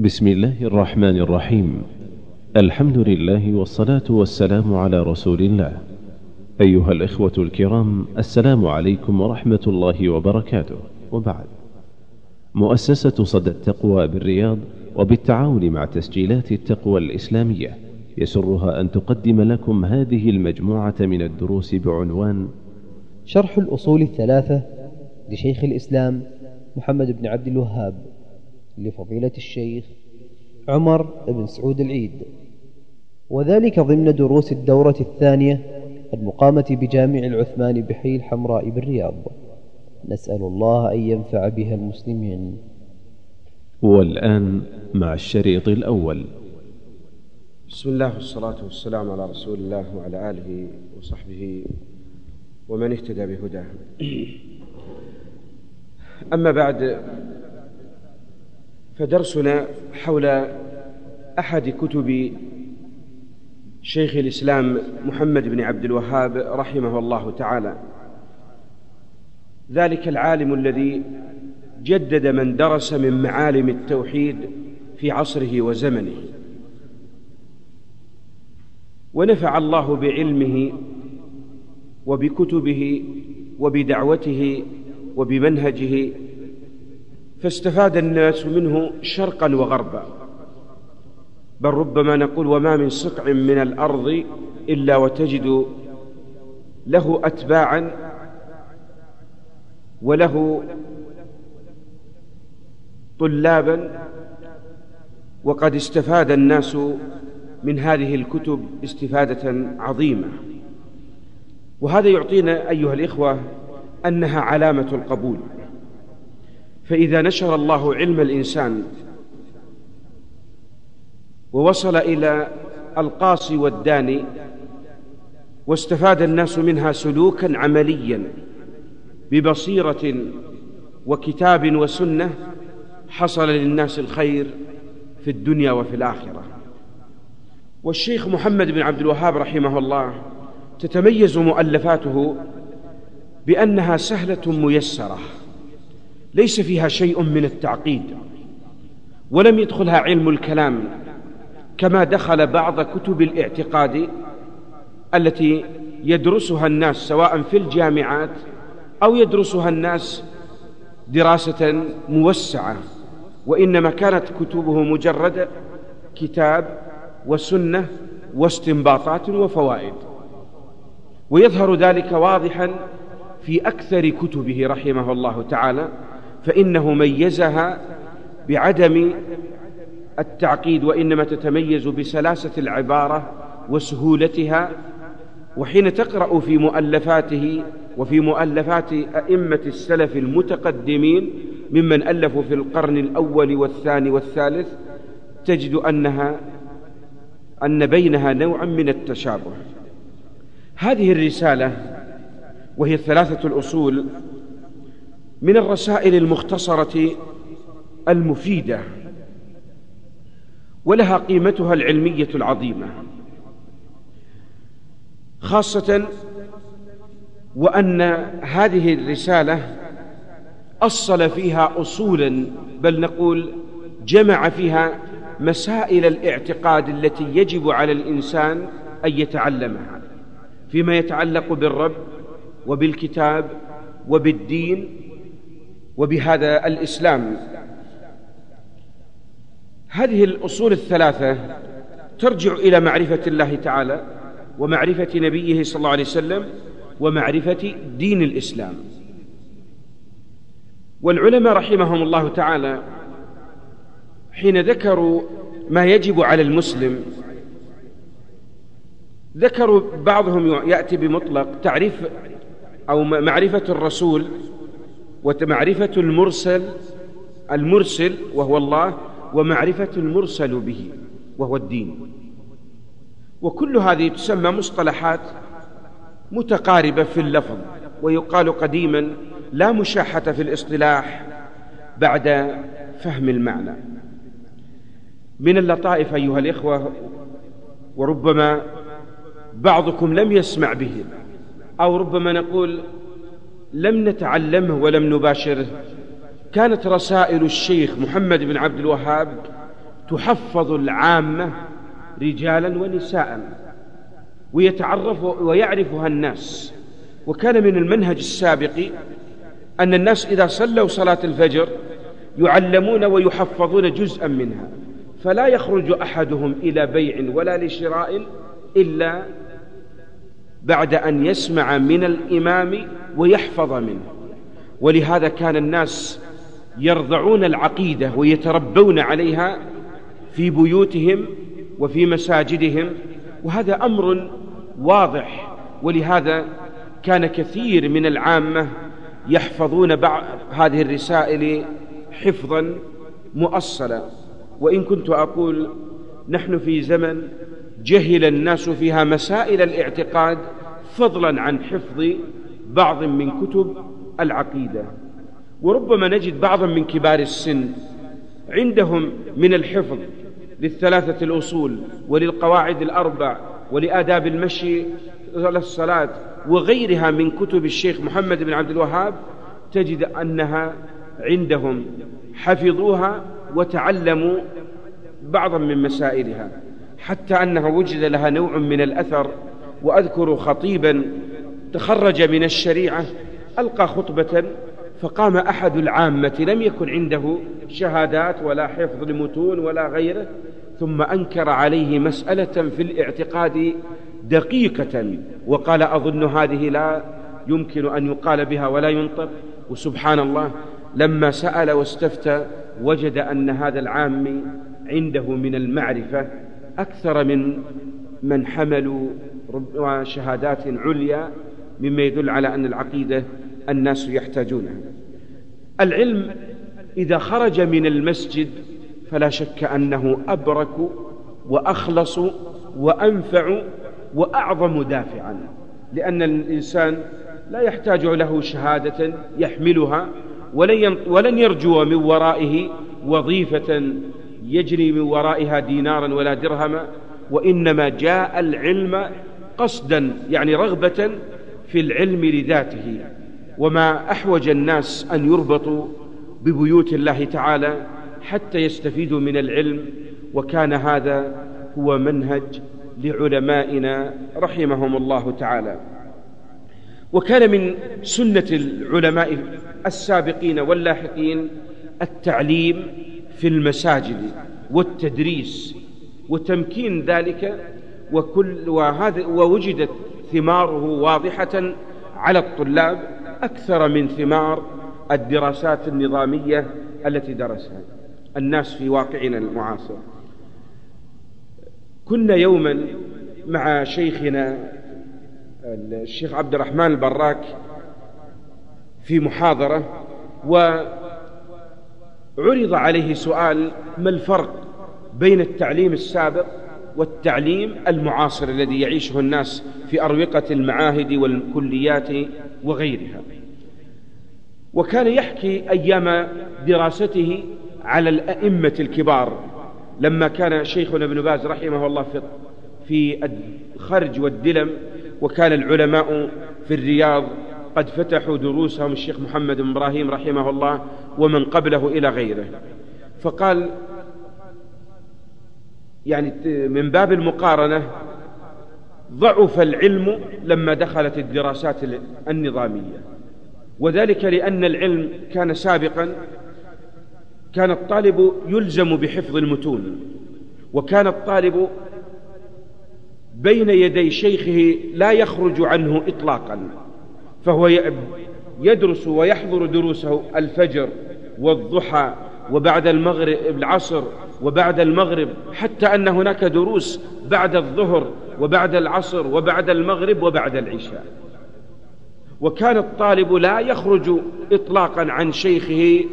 بسم الله الرحمن الرحيم. الحمد لله والصلاة والسلام على رسول الله. أيها الإخوة الكرام السلام عليكم ورحمة الله وبركاته. وبعد. مؤسسة صدى التقوى بالرياض وبالتعاون مع تسجيلات التقوى الإسلامية يسرها أن تقدم لكم هذه المجموعة من الدروس بعنوان شرح الأصول الثلاثة لشيخ الإسلام محمد بن عبد الوهاب. لفضيلة الشيخ عمر بن سعود العيد. وذلك ضمن دروس الدورة الثانية المقامة بجامع العثمان بحي الحمراء بالرياض. نسأل الله أن ينفع بها المسلمين. والآن مع الشريط الأول. بسم الله والصلاة والسلام على رسول الله وعلى آله وصحبه ومن اهتدى بهداه. أما بعد فدرسنا حول أحد كتب شيخ الإسلام محمد بن عبد الوهاب رحمه الله تعالى. ذلك العالم الذي جدد من درس من معالم التوحيد في عصره وزمنه. ونفع الله بعلمه وبكتبه وبدعوته وبمنهجه فاستفاد الناس منه شرقا وغربا. بل ربما نقول وما من صقع من الأرض إلا وتجد له أتباعا وله طلابا وقد استفاد الناس من هذه الكتب استفادة عظيمة. وهذا يعطينا أيها الإخوة أنها علامة القبول. فإذا نشر الله علم الإنسان ووصل إلى القاصي والداني واستفاد الناس منها سلوكا عمليا ببصيرة وكتاب وسنة حصل للناس الخير في الدنيا وفي الآخرة. والشيخ محمد بن عبد الوهاب رحمه الله تتميز مؤلفاته بأنها سهلة ميسرة. ليس فيها شيء من التعقيد ولم يدخلها علم الكلام كما دخل بعض كتب الاعتقاد التي يدرسها الناس سواء في الجامعات أو يدرسها الناس دراسة موسعة وإنما كانت كتبه مجرد كتاب وسنة واستنباطات وفوائد. ويظهر ذلك واضحا في أكثر كتبه رحمه الله تعالى. فإنه ميزها بعدم التعقيد وإنما تتميز بسلاسة العبارة وسهولتها. وحين تقرأ في مؤلفاته وفي مؤلفات أئمة السلف المتقدمين ممن ألفوا في القرن الأول والثاني والثالث تجد أنها أن بينها نوعا من التشابه. هذه الرسالة وهي الثلاثة الأصول من الرسائل المختصرة المفيدة ولها قيمتها العلمية العظيمة خاصة وأن هذه الرسالة أصل فيها أصولا بل نقول جمع فيها مسائل الاعتقاد التي يجب على الإنسان أن يتعلمها فيما يتعلق بالرب وبالكتاب وبالدين وبهذا الإسلام. هذه الأصول الثلاثة ترجع إلى معرفة الله تعالى ومعرفة نبيه صلى الله عليه وسلم ومعرفة دين الإسلام. والعلماء رحمهم الله تعالى حين ذكروا ما يجب على المسلم ذكروا بعضهم يأتي بمطلق تعريف أو معرفة الرسول ومعرفة المرسل المرسل وهو الله ومعرفة المرسل به وهو الدين. وكل هذه تسمى مصطلحات متقاربة في اللفظ ويقال قديما لا مشاحة في الاصطلاح بعد فهم المعنى. من اللطائف أيها الإخوة وربما بعضكم لم يسمع به أو ربما نقول لم نتعلمه ولم نباشره. كانت رسائل الشيخ محمد بن عبد الوهاب تحفظ العامة رجالا ونساء ويتعرف ويعرفها الناس. وكان من المنهج السابق أن الناس إذا صلوا صلاة الفجر يعلمون ويحفظون جزءا منها فلا يخرج أحدهم إلى بيع ولا لشراء إلا بعد أن يسمع من الإمام ويحفظ منه. ولهذا كان الناس يرضعون العقيدة ويتربون عليها في بيوتهم وفي مساجدهم وهذا أمر واضح. ولهذا كان كثير من العامة يحفظون بعض هذه الرسائل حفظا مؤصلا. وإن كنت أقول نحن في زمن جهل الناس فيها مسائل الاعتقاد فضلا عن حفظ بعض من كتب العقيدة. وربما نجد بعضا من كبار السن عندهم من الحفظ للثلاثة الأصول وللقواعد الأربع ولآداب المشي للصلاة وغيرها من كتب الشيخ محمد بن عبد الوهاب تجد أنها عندهم حفظوها وتعلموا بعضا من مسائلها. حتى أنها وجد لها نوع من الأثر وأذكر خطيبا تخرج من الشريعة ألقى خطبة فقام أحد العامة لم يكن عنده شهادات ولا حفظ لمتون ولا غيره ثم أنكر عليه مسألة في الاعتقاد دقيقة وقال أظن هذه لا يمكن أن يقال بها ولا ينطق وسبحان الله لما سأل واستفتى وجد أن هذا العام عنده من المعرفة أكثر من من حملوا شهادات عليا مما يدل على أن العقيدة الناس يحتاجونها. العلم إذا خرج من المسجد فلا شك أنه أبرك وأخلص وأنفع وأعظم دافعا لأن الإنسان لا يحتاج له شهادة يحملها ولن يرجو من ورائه وظيفة يجري من ورائها دينارا ولا درهما وإنما جاء العلم قصدا يعني رغبة في العلم لذاته. وما أحوج الناس أن يربطوا ببيوت الله تعالى حتى يستفيدوا من العلم وكان هذا هو منهج لعلمائنا رحمهم الله تعالى. وكان من سنة العلماء السابقين واللاحقين التعليم في المساجد والتدريس وتمكين ذلك وكل وهذا ووجدت ثماره واضحة على الطلاب أكثر من ثمار الدراسات النظامية التي درسها. الناس في واقعنا المعاصر. كنا يوما مع شيخنا الشيخ عبد الرحمن البراك في محاضرة وعرض عليه سؤال ما الفرق بين التعليم السابق والتعليم المعاصر الذي يعيشه الناس في أروقة المعاهد والكليات وغيرها؟ وكان يحكي أيام دراسته على الأئمة الكبار لما كان شيخنا ابن باز رحمه الله في في الخرج والدلم وكان العلماء في الرياض قد فتحوا دروسهم الشيخ محمد بن إبراهيم رحمه الله ومن قبله إلى غيره. فقال يعني من باب المقارنة ضعف العلم لما دخلت الدراسات النظامية. وذلك لأن العلم كان سابقا كان الطالب يلزم بحفظ المتون وكان الطالب بين يدي شيخه لا يخرج عنه إطلاقا. فهو يدرس ويحضر دروسه الفجر والضحى وبعد المغرب العصر وبعد المغرب حتى أن هناك دروس بعد الظهر وبعد العصر وبعد المغرب وبعد العشاء. وكان الطالب لا يخرج إطلاقا عن شيخه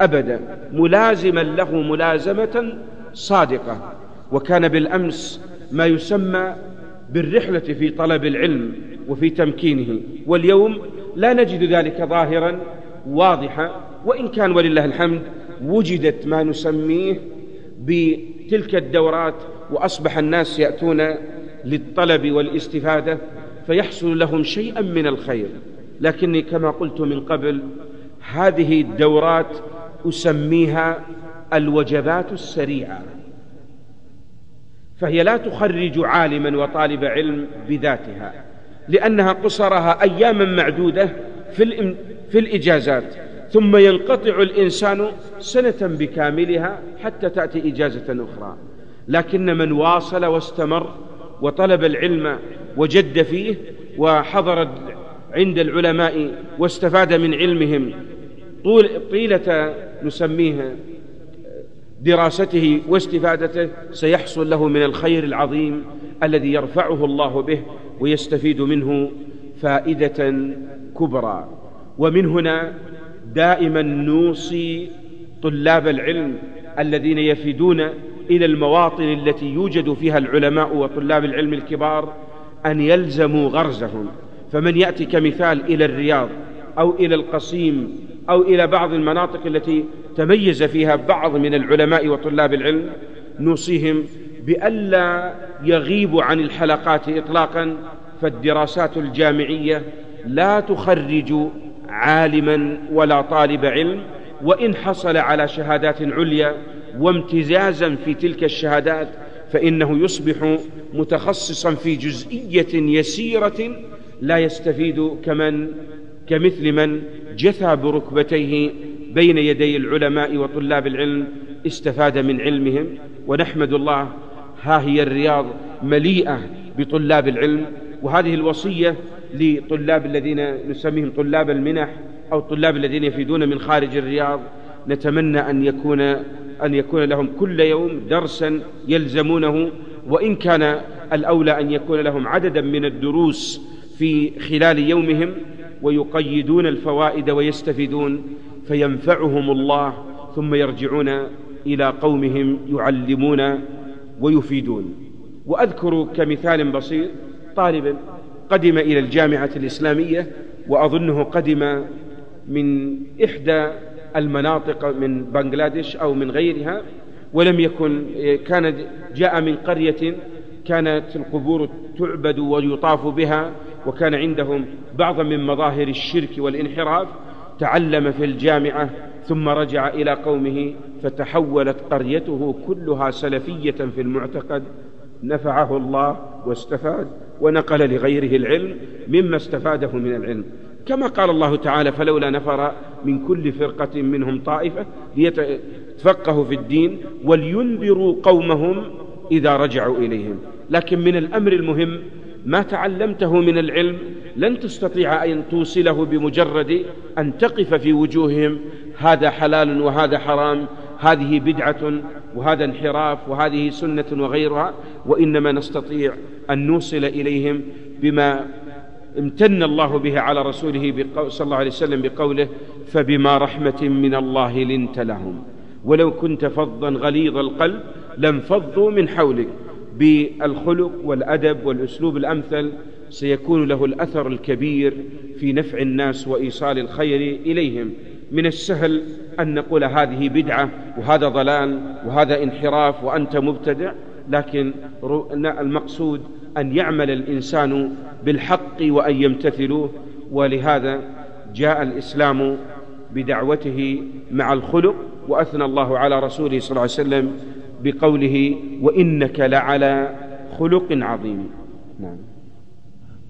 أبدا ملازما له ملازمة صادقة. وكان بالأمس ما يسمى بالرحلة في طلب العلم وفي تمكينه. واليوم لا نجد ذلك ظاهرا واضحا وإن كان ولله الحمد وجدت ما نسميه بتلك الدورات وأصبح الناس يأتون للطلب والاستفادة فيحصل لهم شيئا من الخير. لكني كما قلت من قبل هذه الدورات أسميها الوجبات السريعة. فهي لا تخرج عالما وطالب علم بذاتها لأنها قصرها أياما معدودة في, في الإجازات ثم ينقطع الإنسان سنة بكاملها حتى تأتي إجازة أخرى. لكن من واصل واستمر وطلب العلم وجد فيه وحضر عند العلماء واستفاد من علمهم طول طيلة نسميها دراسته واستفادته سيحصل له من الخير العظيم الذي يرفعه الله به ويستفيد منه فائدة كبرى. ومن هنا دائما نوصي طلاب العلم الذين يفيدون إلى المواطن التي يوجد فيها العلماء وطلاب العلم الكبار أن يلزموا غرزهم. فمن يأتي كمثال إلى الرياض أو إلى القصيم أو إلى بعض المناطق التي تميز فيها بعض من العلماء وطلاب العلم نوصيهم بألا يغيبوا عن الحلقات إطلاقا فالدراسات الجامعية لا تخرج عالما ولا طالب علم وإن حصل على شهادات عليا وامتزازا في تلك الشهادات فإنه يصبح متخصصا في جزئية يسيرة لا يستفيد كمن كمثل من جثى بركبتيه بين يدي العلماء وطلاب العلم استفاد من علمهم. ونحمد الله ها هي الرياض مليئة بطلاب العلم. وهذه الوصية لطلاب الذين نسميهم طلاب المنح أو الطلاب الذين يفيدون من خارج الرياض. نتمنى أن يكون أن يكون لهم كل يوم درسا يلزمونه. وإن كان الأولى أن يكون لهم عددا من الدروس في خلال يومهم ويقيدون الفوائد ويستفيدون فينفعهم الله ثم يرجعون إلى قومهم يعلمون ويفيدون. وأذكر كمثال بسيط طالبا قدم إلى الجامعة الإسلامية وأظنه قدم من إحدى المناطق من بنغلاديش أو من غيرها ولم يكن كان جاء من قرية كانت القبور تعبد ويطاف بها وكان عندهم بعض من مظاهر الشرك والانحراف تعلم في الجامعة ثم رجع إلى قومه فتحولت قريته كلها سلفية في المعتقد. نفعه الله واستفاد ونقل لغيره العلم مما استفاده من العلم. كما قال الله تعالى فلولا نفر من كل فرقة منهم طائفة ليتفقهوا في الدين ولينذروا قومهم إذا رجعوا إليهم. لكن من الأمر المهم ما تعلمته من العلم لن تستطيع أن توصله بمجرد أن تقف في وجوههم. هذا حلال وهذا حرام هذه بدعة وهذا انحراف وهذه سنة وغيرها وإنما نستطيع أن نوصل إليهم بما امتن الله به على رسوله صلى الله عليه وسلم بقوله فبما رحمة من الله لنت لهم. ولو كنت فظا غليظ القلب لانفضوا من حولك. بالخلق والأدب والأسلوب الأمثل سيكون له الأثر الكبير في نفع الناس وإيصال الخير إليهم. من السهل أن نقول هذه بدعة وهذا ضلال وهذا انحراف وأنت مبتدع لكن المقصود أن يعمل الإنسان بالحق وأن يمتثلوه. ولهذا جاء الإسلام بدعوته مع الخلق وأثنى الله على رسوله صلى الله عليه وسلم بقوله وإنك لعلى خلق عظيم. نعم.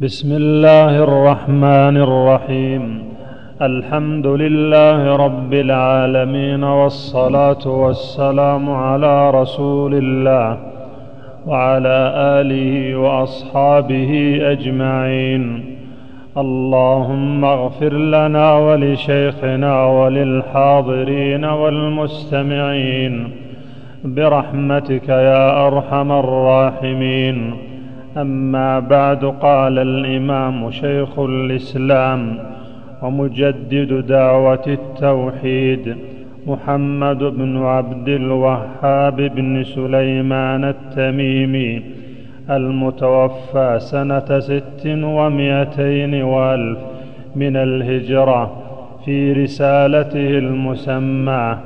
بسم الله الرحمن الرحيم. الحمد لله رب العالمين والصلاة والسلام على رسول الله وعلى آله وأصحابه أجمعين. اللهم اغفر لنا ولشيخنا وللحاضرين والمستمعين. برحمتك يا أرحم الراحمين. أما بعد قال الإمام شيخ الإسلام ومجدد دعوة التوحيد محمد بن عبد الوهاب بن سليمان التميمي المتوفى سنة ست ومائتين وألف من الهجرة في رسالته المسمى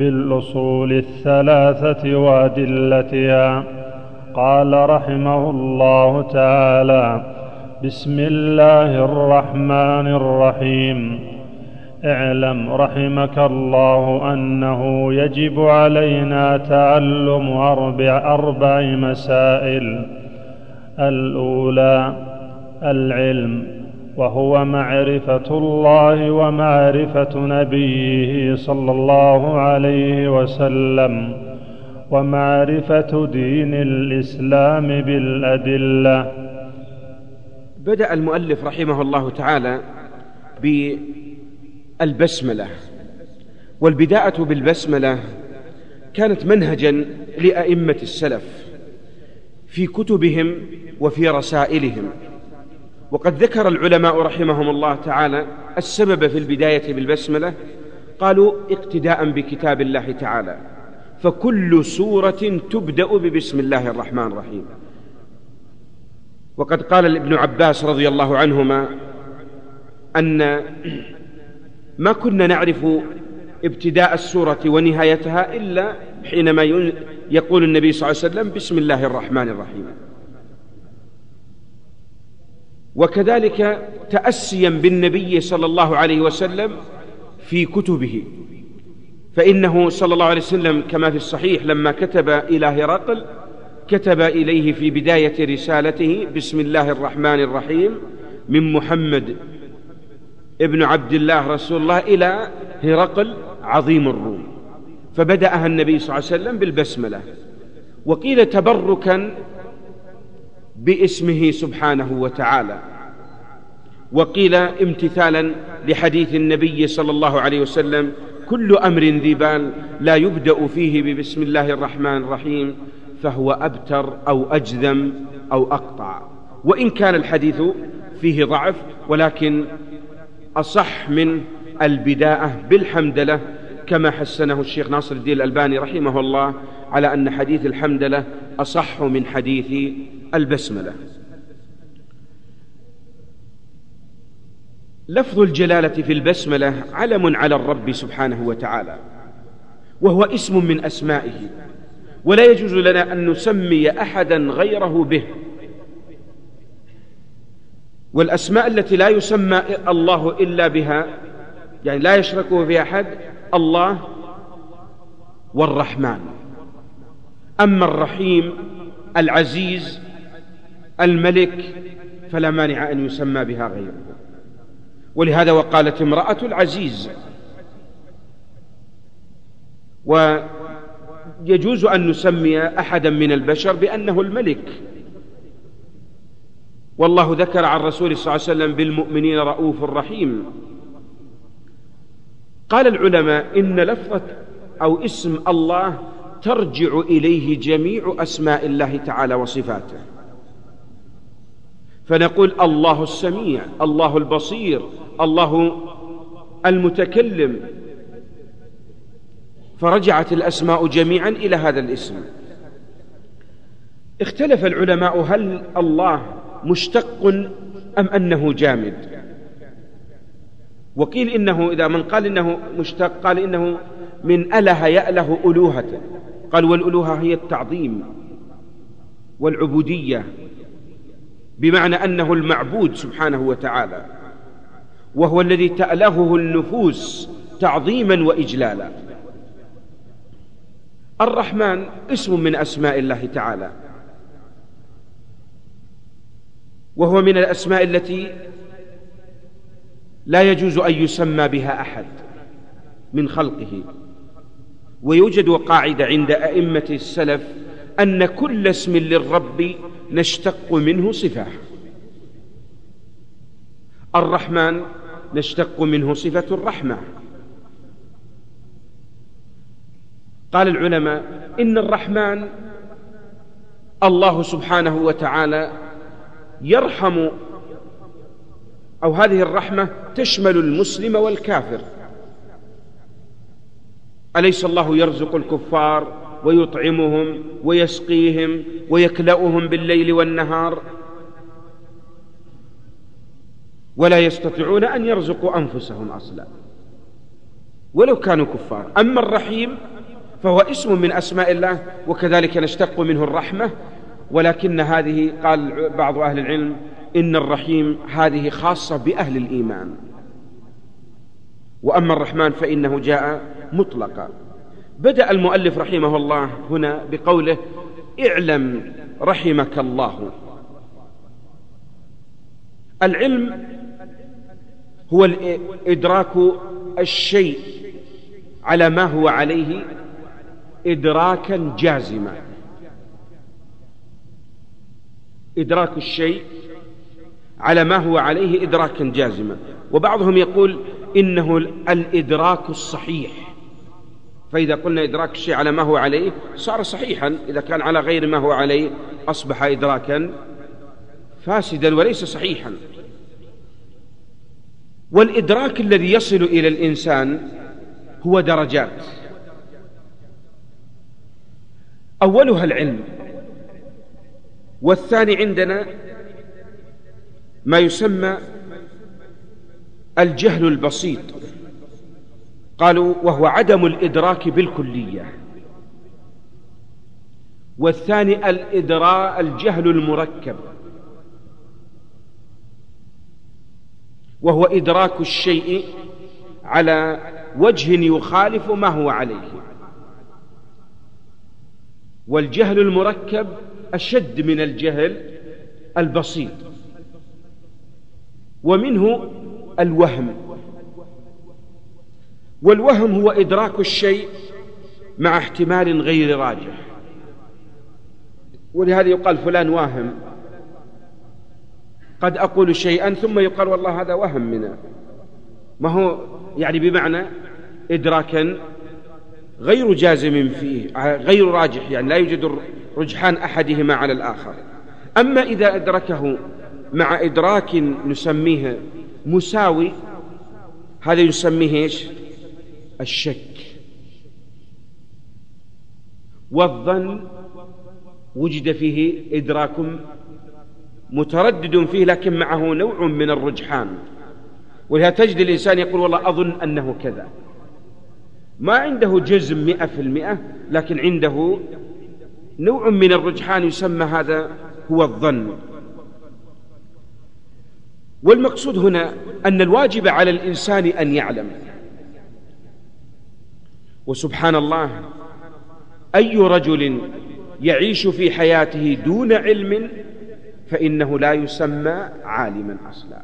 بالأصول الثلاثة وأدلتها. قال رحمه الله تعالى بسم الله الرحمن الرحيم. اعلم رحمك الله أنه يجب علينا تعلم أربع أربع مسائل. الأولى العلم. وهو معرفة الله ومعرفة نبيه صلى الله عليه وسلم ومعرفة دين الإسلام بالأدلة. بدأ المؤلف رحمه الله تعالى ب البسمله والبداءة بالبسملة كانت منهجا لأئمة السلف في كتبهم وفي رسائلهم. وقد ذكر العلماء رحمهم الله تعالى السبب في البداية بالبسملة قالوا اقتداء بكتاب الله تعالى فكل سورة تبدأ ببسم الله الرحمن الرحيم. وقد قال ابن عباس رضي الله عنهما أن ما كنا نعرف ابتداء السورة ونهايتها إلا حينما يقول النبي صلى الله عليه وسلم بسم الله الرحمن الرحيم. وكذلك تأسيا بالنبي صلى الله عليه وسلم في كتبه. فإنه صلى الله عليه وسلم كما في الصحيح لما كتب إلى هرقل كتب إليه في بداية رسالته بسم الله الرحمن الرحيم من محمد ابن عبد الله رسول الله إلى هرقل عظيم الروم. فبدأها النبي صلى الله عليه وسلم بالبسملة. وقيل تبركا باسمه سبحانه وتعالى. وقيل امتثالا لحديث النبي صلى الله عليه وسلم كل أمر ذي بال لا يبدأ فيه ببسم الله الرحمن الرحيم فهو أبتر أو أجذم أو أقطع. وإن كان الحديث فيه ضعف ولكن أصح من البداءة بالحمدلة كما حسنه الشيخ ناصر الدين الألباني رحمه الله على أن حديث الحمدلة أصح من حديث البسملة. لفظ الجلالة في البسملة علم على الرب سبحانه وتعالى وهو اسم من أسمائه ولا يجوز لنا أن نسمي أحدا غيره به. والأسماء التي لا يسمى الله إلا بها يعني لا يشركه في أحد الله والرحمن. أما الرحيم العزيز الملك فلا مانع أن يسمى بها غيره. ولهذا وقالت امرأة العزيز. ويجوز أن نسمي أحدا من البشر بأنه الملك. والله ذكر عن رسوله صلى الله عليه وسلم بالمؤمنين رؤوف رحيم. قال العلماء إن لفظة أو اسم الله ترجع إليه جميع أسماء الله تعالى وصفاته. فنقول الله السميع الله البصير الله المتكلم. فرجعت الأسماء جميعا إلى هذا الاسم. اختلف العلماء هل الله مشتق أم أنه جامد. وقيل إنه إذا من قال إنه مشتق قال إنه من أله يأله ألوهة. قال والألوهة هي التعظيم والعبودية بمعنى أنه المعبود سبحانه وتعالى وهو الذي تألهه النفوس تعظيما وإجلالا. الرحمن اسم من أسماء الله تعالى وهو من الأسماء التي لا يجوز أن يسمى بها أحد من خلقه. ويوجد قاعدة عند أئمة السلف أن كل اسم للرب نشتق منه صفة. الرحمن نشتق منه صفة الرحمة. قال العلماء إن الرحمن الله سبحانه وتعالى يرحم أو هذه الرحمة تشمل المسلم والكافر. أليس الله يرزق الكفار ويطعمهم ويسقيهم ويكلأهم بالليل والنهار؟ ولا يستطيعون أن يرزقوا أنفسهم أصلا. ولو كانوا كفار. أما الرحيم فهو اسم من أسماء الله وكذلك نشتق منه الرحمة. ولكن هذه قال بعض أهل العلم إن الرحيم هذه خاصة بأهل الإيمان. وأما الرحمن فإنه جاء مطلقا بدأ المؤلف رحمه الله هنا بقوله اعلم رحمك الله. العلم هو إدراك الشيء على ما هو عليه إدراكا جازما. إدراك الشيء على ما هو عليه إدراكا جازما. وبعضهم يقول إنه الإدراك الصحيح. فإذا قلنا إدراك الشيء على ما هو عليه صار صحيحا إذا كان على غير ما هو عليه أصبح إدراكا فاسدا وليس صحيحا. والإدراك الذي يصل إلى الإنسان هو درجات. أولها العلم. والثاني عندنا ما يسمى الجهل البسيط. قالوا وهو عدم الإدراك بالكلية. والثاني الإدراء الجهل المركب. وهو إدراك الشيء على وجه يخالف ما هو عليه. والجهل المركب أشد من الجهل البسيط. ومنه الوهم. والوهم هو إدراك الشيء مع احتمال غير راجح. ولهذا يقال فلان واهم. قد أقول شيئا ثم يقال والله هذا وهم منا ما هو يعني بمعنى إدراكا غير جازم فيه غير راجح يعني لا يوجد رجحان أحدهما على الآخر. أما إذا أدركه مع إدراك نسميه مساوي هذا يسميه إيش؟ الشك والظن وجد فيه إدراك متردد فيه لكن معه نوع من الرجحان. ولهذا تجد الإنسان يقول والله أظن أنه كذا. ما عنده جزم مئة في المئة لكن عنده نوع من الرجحان يسمى هذا هو الظن. والمقصود هنا أن الواجب على الإنسان أن يعلم. وسبحان الله أي رجل يعيش في حياته دون علم فإنه لا يسمى عالما أصلا.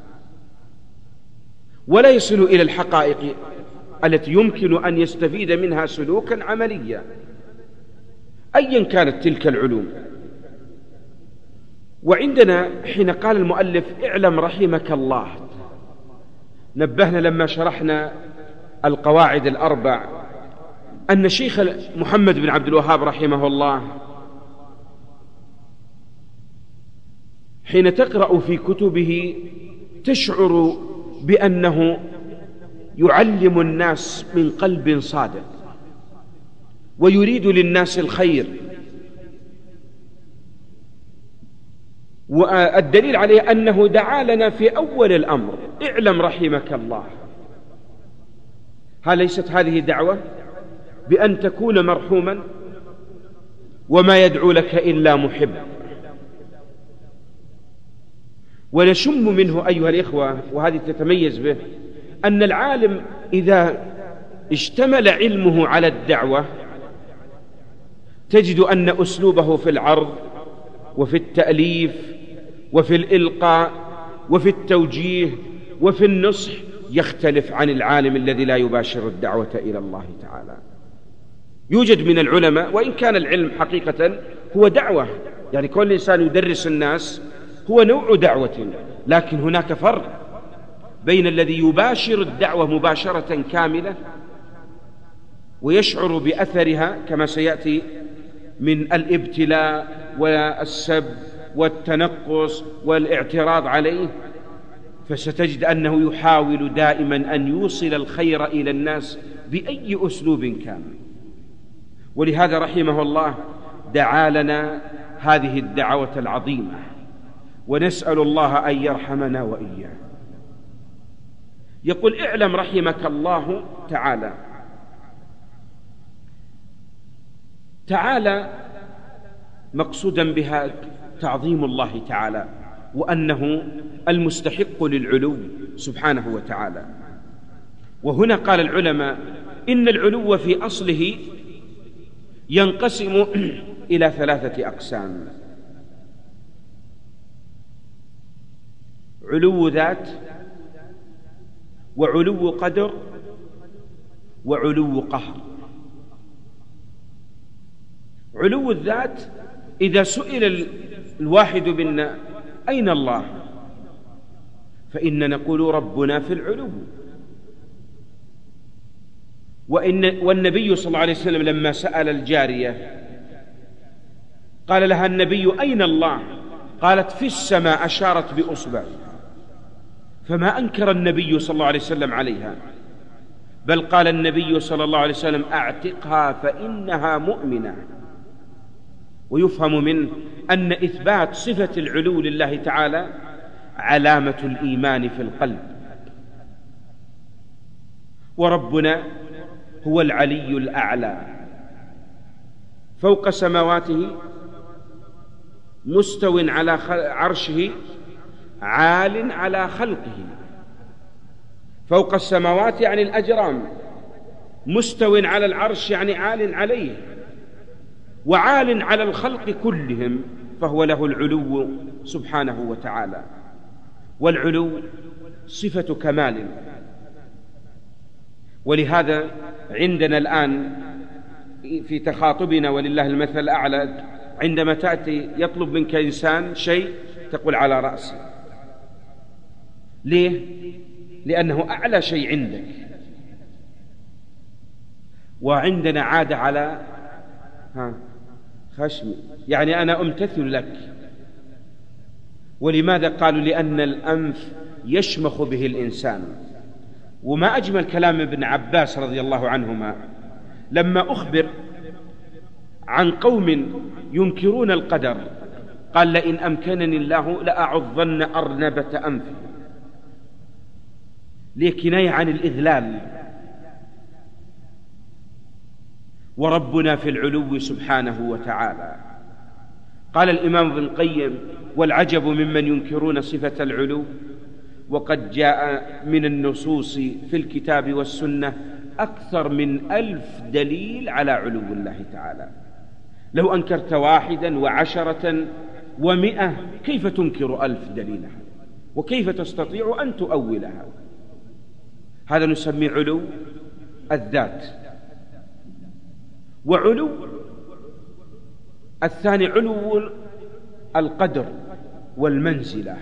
ولا يصل إلى الحقائق التي يمكن أن يستفيد منها سلوكا عمليا أيا كانت تلك العلوم. وعندنا حين قال المؤلف اعلم رحمك الله نبهنا لما شرحنا القواعد الأربع أن شيخ محمد بن عبد الوهاب رحمه الله حين تقرأ في كتبه تشعر بأنه يعلم الناس من قلب صادق ويريد للناس الخير. والدليل عليه أنه دعا لنا في أول الأمر اعلم رحمك الله. هل ليست هذه دعوة؟ بأن تكون مرحوما وما يدعو لك إلا محب. ونشم منه أيها الإخوة وهذه تتميز به أن العالم إذا اشتمل علمه على الدعوة تجد أن أسلوبه في العرض وفي التأليف وفي الإلقاء وفي التوجيه وفي النصح يختلف عن العالم الذي لا يباشر الدعوة إلى الله تعالى. يوجد من العلماء وإن كان العلم حقيقة هو دعوة. يعني كل إنسان يدرس الناس هو نوع دعوة. لكن هناك فرق بين الذي يباشر الدعوة مباشرة كاملة ويشعر بأثرها كما سيأتي من الابتلاء والسب والتنقص والاعتراض عليه. فستجد أنه يحاول دائما أن يوصل الخير إلى الناس بأي أسلوب كان. ولهذا رحمه الله دعا لنا هذه الدعوة العظيمة. ونسأل الله أن يرحمنا وإياه يقول اعلم رحمك الله تعالى. تعالى مقصودا بها تعظيم الله تعالى وأنه المستحق للعلو سبحانه وتعالى. وهنا قال العلماء إن العلو في أصله ينقسم إلى ثلاثة أقسام. علو ذات وعلو قدر وعلو قهر. علو الذات إذا سئل الواحد منا أين الله؟ فإن نقول ربنا في العلو. وإن والنبي صلى الله عليه وسلم لما سأل الجارية قال لها النبي أين الله؟ قالت في السماء أشارت بأصبع. فما أنكر النبي صلى الله عليه وسلم عليها. بل قال النبي صلى الله عليه وسلم أعتقها فإنها مؤمنة. ويفهم منه أن إثبات صفة العلو لله تعالى علامة الإيمان في القلب. وربنا هو العلي الأعلى. فوق سماواته مستو على عرشه عال على خلقه. فوق السماوات يعني الأجرام مستو على العرش يعني عال عليه وعال على الخلق كلهم فهو له العلو سبحانه وتعالى. والعلو صفة كمال. ولهذا عندنا الآن في تخاطبنا ولله المثل الأعلى عندما تأتي يطلب منك إنسان شيء تقول على رأسي. ليه؟ لأنه أعلى شيء عندك. وعندنا عادة على ها خشمي. يعني أنا أمتثل لك. ولماذا قالوا لأن الأنف يشمخ به الإنسان؟ وما أجمل كلام ابن عباس رضي الله عنهما لما أخبر عن قوم ينكرون القدر قال لئن أمكنني الله لأعظن أرنبة أنفه لكناية عن الإذلال؟ وربنا في العلو سبحانه وتعالى. قال الإمام ابن القيم والعجب ممن ينكرون صفة العلو. وقد جاء من النصوص في الكتاب والسنة أكثر من ألف دليل على علو الله تعالى. لو أنكرت واحدا وعشرة ومئة كيف تنكر ألف دليلها؟ وكيف تستطيع أن تؤولها؟ هذا نسميه علو الذات. وعلو الثاني علو القدر والمنزلة.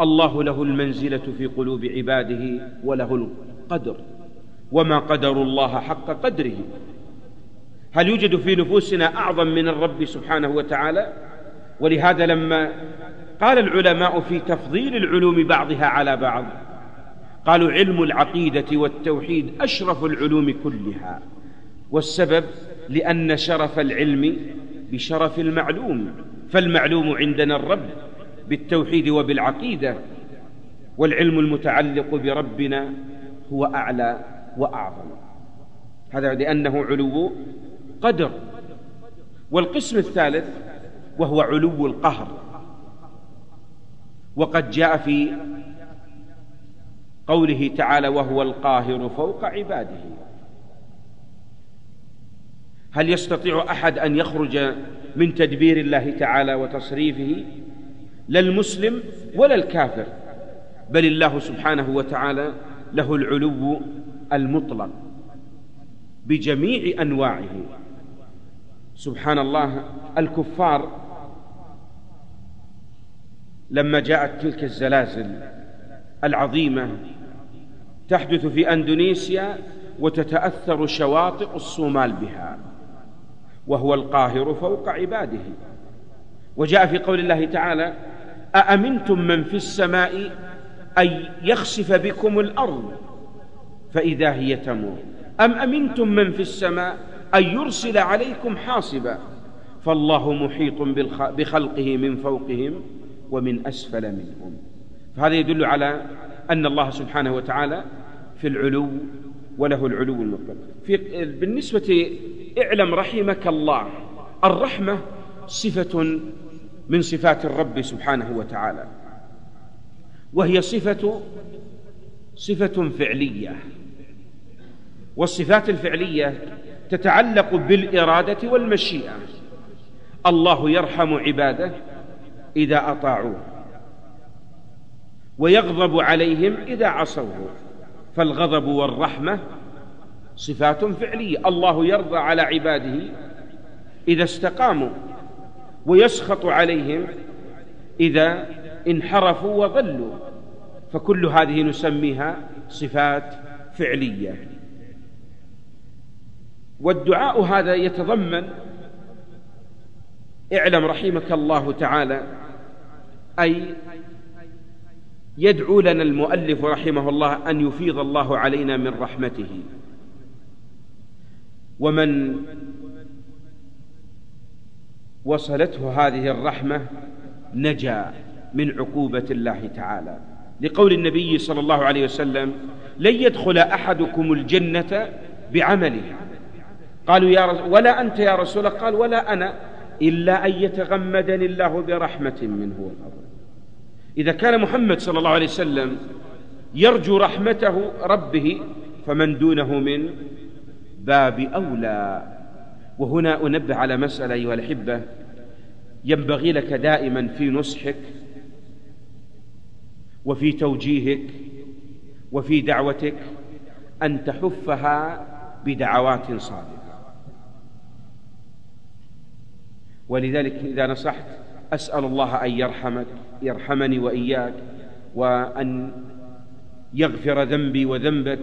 الله له المنزلة في قلوب عباده وله القدر. وما قدر الله حق قدره. هل يوجد في نفوسنا أعظم من الرب سبحانه وتعالى؟ ولهذا لما قال العلماء في تفضيل العلوم بعضها على بعض قالوا علم العقيدة والتوحيد أشرف العلوم كلها. والسبب لأن شرف العلم بشرف المعلوم فالمعلوم عندنا الرب. بالتوحيد وبالعقيدة والعلم المتعلق بربنا هو أعلى وأعظم. هذا لأنه علو قدر. والقسم الثالث وهو علو القهر. وقد جاء في قوله تعالى وهو القاهر فوق عباده. هل يستطيع أحد أن يخرج من تدبير الله تعالى وتصريفه؟ لا المسلم ولا الكافر. بل الله سبحانه وتعالى له العلو المطلق بجميع أنواعه. سبحان الله الكفار لما جاءت تلك الزلازل العظيمة تحدث في أندونيسيا وتتأثر شواطئ الصومال بها وهو القاهر فوق عباده. وجاء في قول الله تعالى أأمنتم من في السماء أن يخسف بكم الأرض فإذا هي تمر أم أمنتم من في السماء أن يرسل عليكم حاصبا؟ فالله محيط بخلقه من فوقهم ومن أسفل منهم. فهذا يدل على أن الله سبحانه وتعالى في العلو وله العلو المطلق. في بالنسبة اعلم رحمك الله الرحمة صفة من صفات الرب سبحانه وتعالى وهي صفة صفة فعلية والصفات الفعلية تتعلق بالإرادة والمشيئة. الله يرحم عباده إذا أطاعوه ويغضب عليهم إذا عصوه فالغضب والرحمة صفات فعلية. الله يرضى على عباده إذا استقاموا ويسخط عليهم إذا انحرفوا وضلوا. فكل هذه نسميها صفات فعلية. والدعاء هذا يتضمن اعلم رحمك الله تعالى أي يدعو لنا المؤلف رحمه الله أن يفيض الله علينا من رحمته. ومن وصلته هذه الرحمة نجا من عقوبة الله تعالى. لقول النبي صلى الله عليه وسلم لن يدخل أحدكم الجنة بعمله. قالوا يا رسول ولا أنت يا رسول الله. قال ولا أنا إلا أن يتغمدني الله برحمة منه. إذا كان محمد صلى الله عليه وسلم يرجو رحمته ربه فمن دونه من باب أولى. وهنا أنبه على مسألة أيها الأحبة. ينبغي لك دائما في نصحك وفي توجيهك وفي دعوتك أن تحفها بدعوات صادقة. ولذلك إذا نصحت أسأل الله أن يرحمك يرحمني وإياك وأن يغفر ذنبي وذنبك.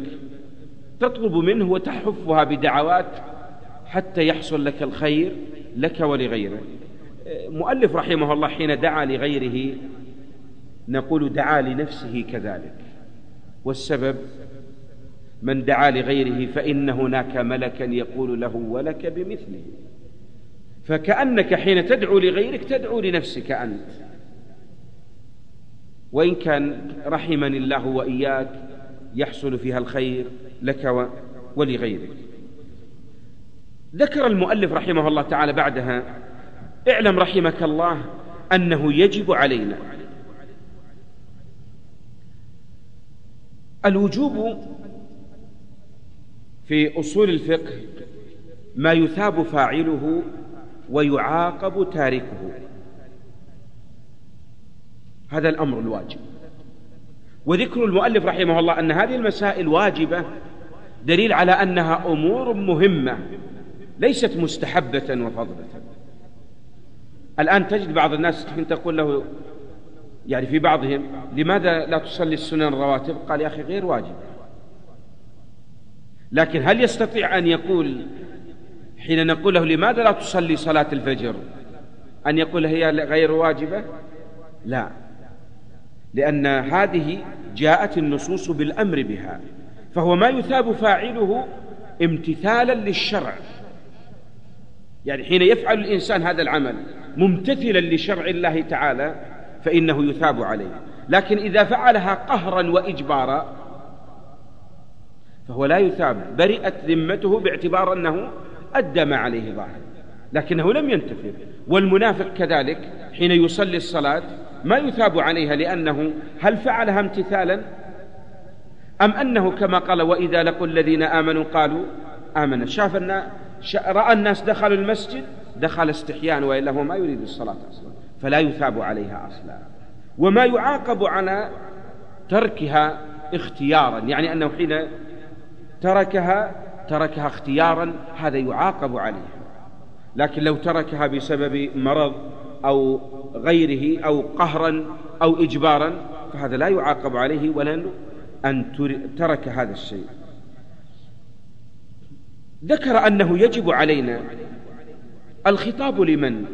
تطلب منه وتحفها بدعوات حتى يحصل لك الخير لك ولغيرك مؤلف رحمه الله حين دعا لغيره نقول دعا لنفسه كذلك. والسبب من دعا لغيره فإن هناك ملكا يقول له ولك بمثله. فكأنك حين تدعو لغيرك تدعو لنفسك أنت. وإن كان رحمني الله وإياك يحصل فيها الخير لك ولغيرك. ذكر المؤلف رحمه الله تعالى بعدها اعلم رحمك الله أنه يجب علينا. الوجوب في أصول الفقه ما يثاب فاعله ويعاقب تاركه. هذا الأمر الواجب. وذكر المؤلف رحمه الله أن هذه المسائل واجبة دليل على أنها أمور مهمة. ليست مستحبة وفضلة. الآن تجد بعض الناس تقول له يعني في بعضهم لماذا لا تصلي السنن الرواتب قال يا أخي غير واجب. لكن هل يستطيع أن يقول حين نقول له لماذا لا تصلي صلاة الفجر؟ أن يقول هي غير واجبة؟ لا. لأن هذه جاءت النصوص بالأمر بها. فهو ما يثاب فاعله امتثالا للشرع. يعني حين يفعل الإنسان هذا العمل ممتثلا لشرع الله تعالى فإنه يثاب عليه. لكن إذا فعلها قهرا وإجبارا فهو لا يثاب. برئت ذمته باعتبار أنه أدى ما عليه ظاهر. لكنه لم ينتفر. والمنافق كذلك حين يصلي الصلاة ما يثاب عليها لأنه هل فعلها امتثالا؟ أم أنه كما قال وإذا لقوا الذين آمنوا قالوا آمنا. شاف الناس رأى الناس دخلوا المسجد دخل استحياء وإلا هو ما يريد الصلاة أصلا فلا يثاب عليها أصلا. وما يعاقب على تركها اختيارا يعني أنه حين تركها تركها اختيارا هذا يعاقب عليه. لكن لو تركها بسبب مرض أو غيره أو قهرا أو اجبارا فهذا لا يعاقب عليه ولا أن ترك هذا الشيء. ذكر أنه يجب علينا الخطاب لمن؟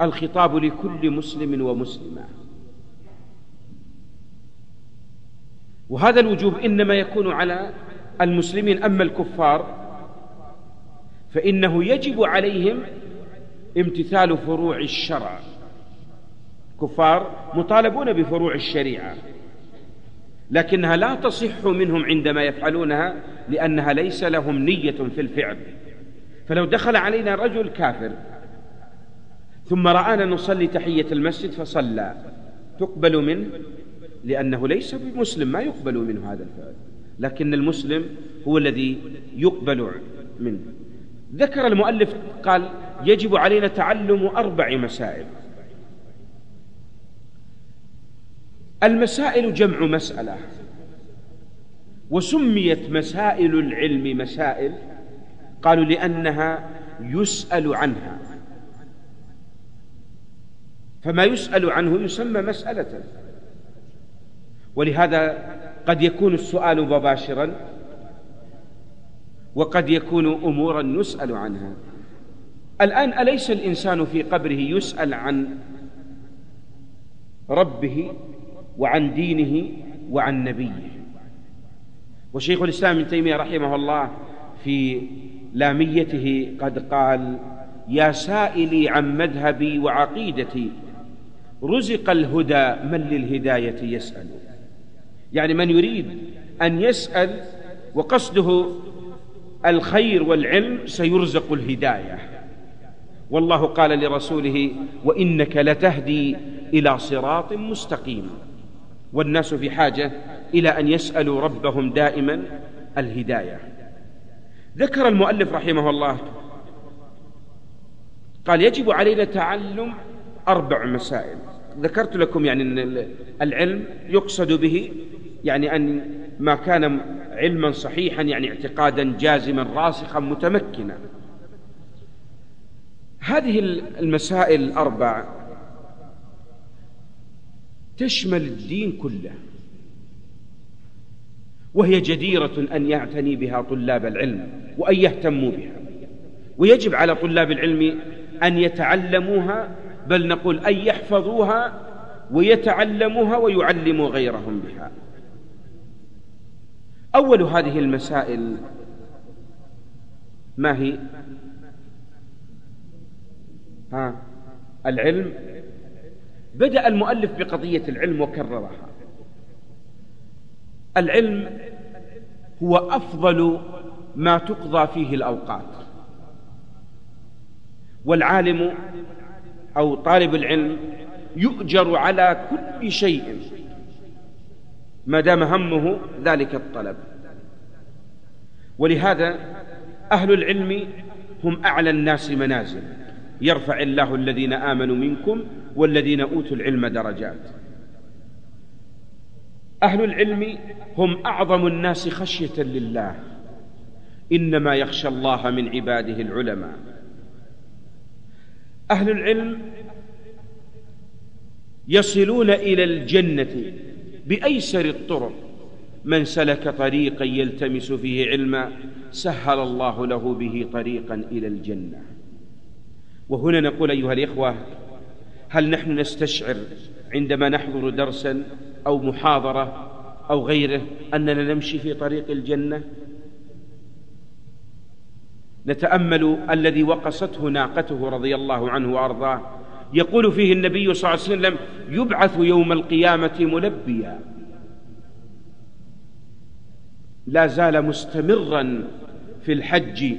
الخطاب لكل مسلم ومسلمة. وهذا الوجوب إنما يكون على المسلمين أما الكفار فإنه يجب عليهم امتثال فروع الشرع. كفار مطالبون بفروع الشريعة. لكنها لا تصح منهم عندما يفعلونها لأنها ليس لهم نية في الفعل. فلو دخل علينا رجل كافر ثم رآنا نصلي تحية المسجد فصلى. تقبل منه؟ لأنه ليس بمسلم ما يقبل منه هذا الفعل. لكن المسلم هو الذي يقبل منه. ذكر المؤلف قال يجب علينا تعلم أربع مسائل. المسائل جمع مسألة. وسميت مسائل العلم مسائل. قالوا لأنها يسأل عنها. فما يسأل عنه يسمى مسألة. ولهذا قد يكون السؤال مباشرا وقد يكون أمورا يسأل عنها. الآن أليس الإنسان في قبره يسأل عن ربه؟ وعن دينه وعن نبيه. وشيخ الإسلام ابن تيمية رحمه الله في لاميته قد قال يا سائلي عن مذهبي وعقيدتي رزق الهدى من للهداية يسأل. يعني من يريد أن يسأل وقصده الخير والعلم سيرزق الهداية. والله قال لرسوله وإنك لتهدي إلى صراط مستقيم. والناس في حاجة إلى أن يسألوا ربهم دائما الهداية. ذكر المؤلف رحمه الله قال يجب علينا تعلم أربع مسائل. ذكرت لكم يعني أن العلم يقصد به يعني أن ما كان علما صحيحا يعني اعتقادا جازما راسخا متمكنا. هذه المسائل الأربع تشمل الدين كله. وهي جديرة أن يعتني بها طلاب العلم وأن يهتموا بها. ويجب على طلاب العلم أن يتعلموها بل نقول أن يحفظوها ويتعلموها ويعلموا غيرهم بها. أول هذه المسائل ما هي؟ ها العلم بدأ المؤلف بقضية العلم وكررها. العلم هو أفضل ما تقضى فيه الأوقات. والعالم أو طالب العلم يؤجر على كل شيء ما دام همه ذلك الطلب. ولهذا أهل العلم هم أعلى الناس منازل. يرفع الله الذين آمنوا منكم والذين أوتوا العلم درجات. أهل العلم هم أعظم الناس خشية لله. إنما يخشى الله من عباده العلماء. أهل العلم يصلون إلى الجنة بأيسر الطرق. من سلك طريقا يلتمس فيه علما سهل الله له به طريقا إلى الجنة. وهنا نقول أيها الإخوة هل نحن نستشعر عندما نحضر درسا أو محاضرة أو غيره أننا نمشي في طريق الجنة؟ نتأمل الذي وقصته ناقته رضي الله عنه وأرضاه. يقول فيه النبي صلى الله عليه وسلم يبعث يوم القيامة ملبيا. لا زال مستمرا في الحج.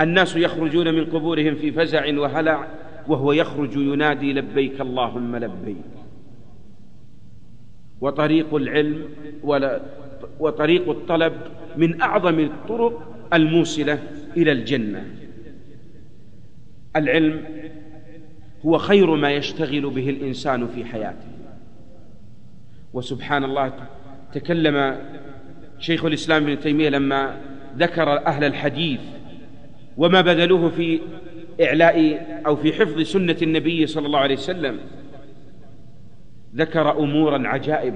الناس يخرجون من قبورهم في فزع وهلع. وهو يخرج ينادي لبيك اللهم لبيك. وطريق العلم وطريق الطلب من أعظم الطرق الموصلة إلى الجنة. العلم هو خير ما يشتغل به الإنسان في حياته. وسبحان الله تكلم شيخ الإسلام ابن تيمية لما ذكر أهل الحديث وما بذلوه في إعلاء أو في حفظ سنة النبي صلى الله عليه وسلم ذكر أمورا عجائب.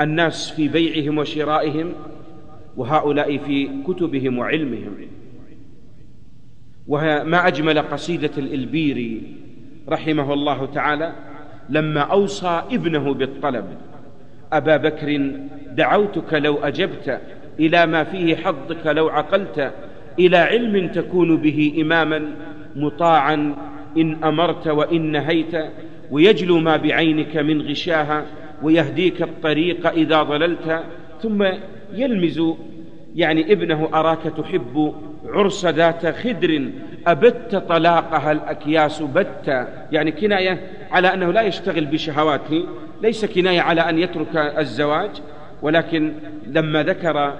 الناس في بيعهم وشرائهم وهؤلاء في كتبهم وعلمهم. وما أجمل قصيدة الإلبيري رحمه الله تعالى لما أوصى ابنه بالطلب أبا بكر دعوتك لو أجبت إلى ما فيه حظك لو عقلت إلى علم تكون به إماما مطاعا إن أمرت وإن نهيت ويجلو ما بعينك من غشاها ويهديك الطريق إذا ضللت ثم يلمز يعني ابنه أراك تحب عرس ذات خدر أبت طلاقها الأكياس بت يعني كناية على أنه لا يشتغل بشهواته ليس كناية على أن يترك الزواج ولكن لما ذكر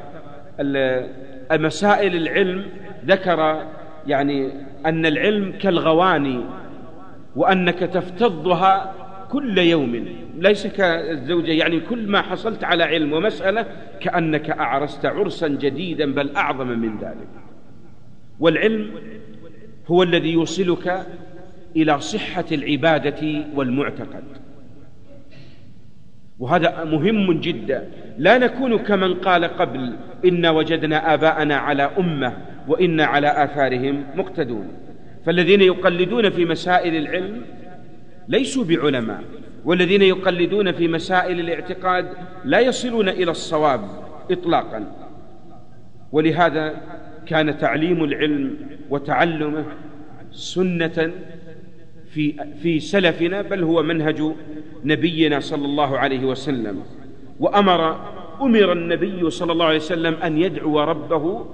مسائل العلم ذكر يعني أن العلم كالغواني وأنك تفتضها كل يوم. ليس كالزوجة يعني كل ما حصلت على علم ومسألة كأنك أعرست عرسا جديدا بل أعظم من ذلك. والعلم هو الذي يوصلك إلى صحة العبادة والمعتقد. وهذا مهم جدا. لا نكون كمن قال قبل إنا وجدنا آباءنا على أمة وإنا على آثارهم مقتدون. فالذين يقلدون في مسائل العلم ليسوا بعلماء والذين يقلدون في مسائل الاعتقاد لا يصلون إلى الصواب إطلاقا. ولهذا كان تعليم العلم وتعلمه سنة في في سلفنا بل هو منهج نبينا صلى الله عليه وسلم. وأمر أمر النبي صلى الله عليه وسلم أن يدعو ربه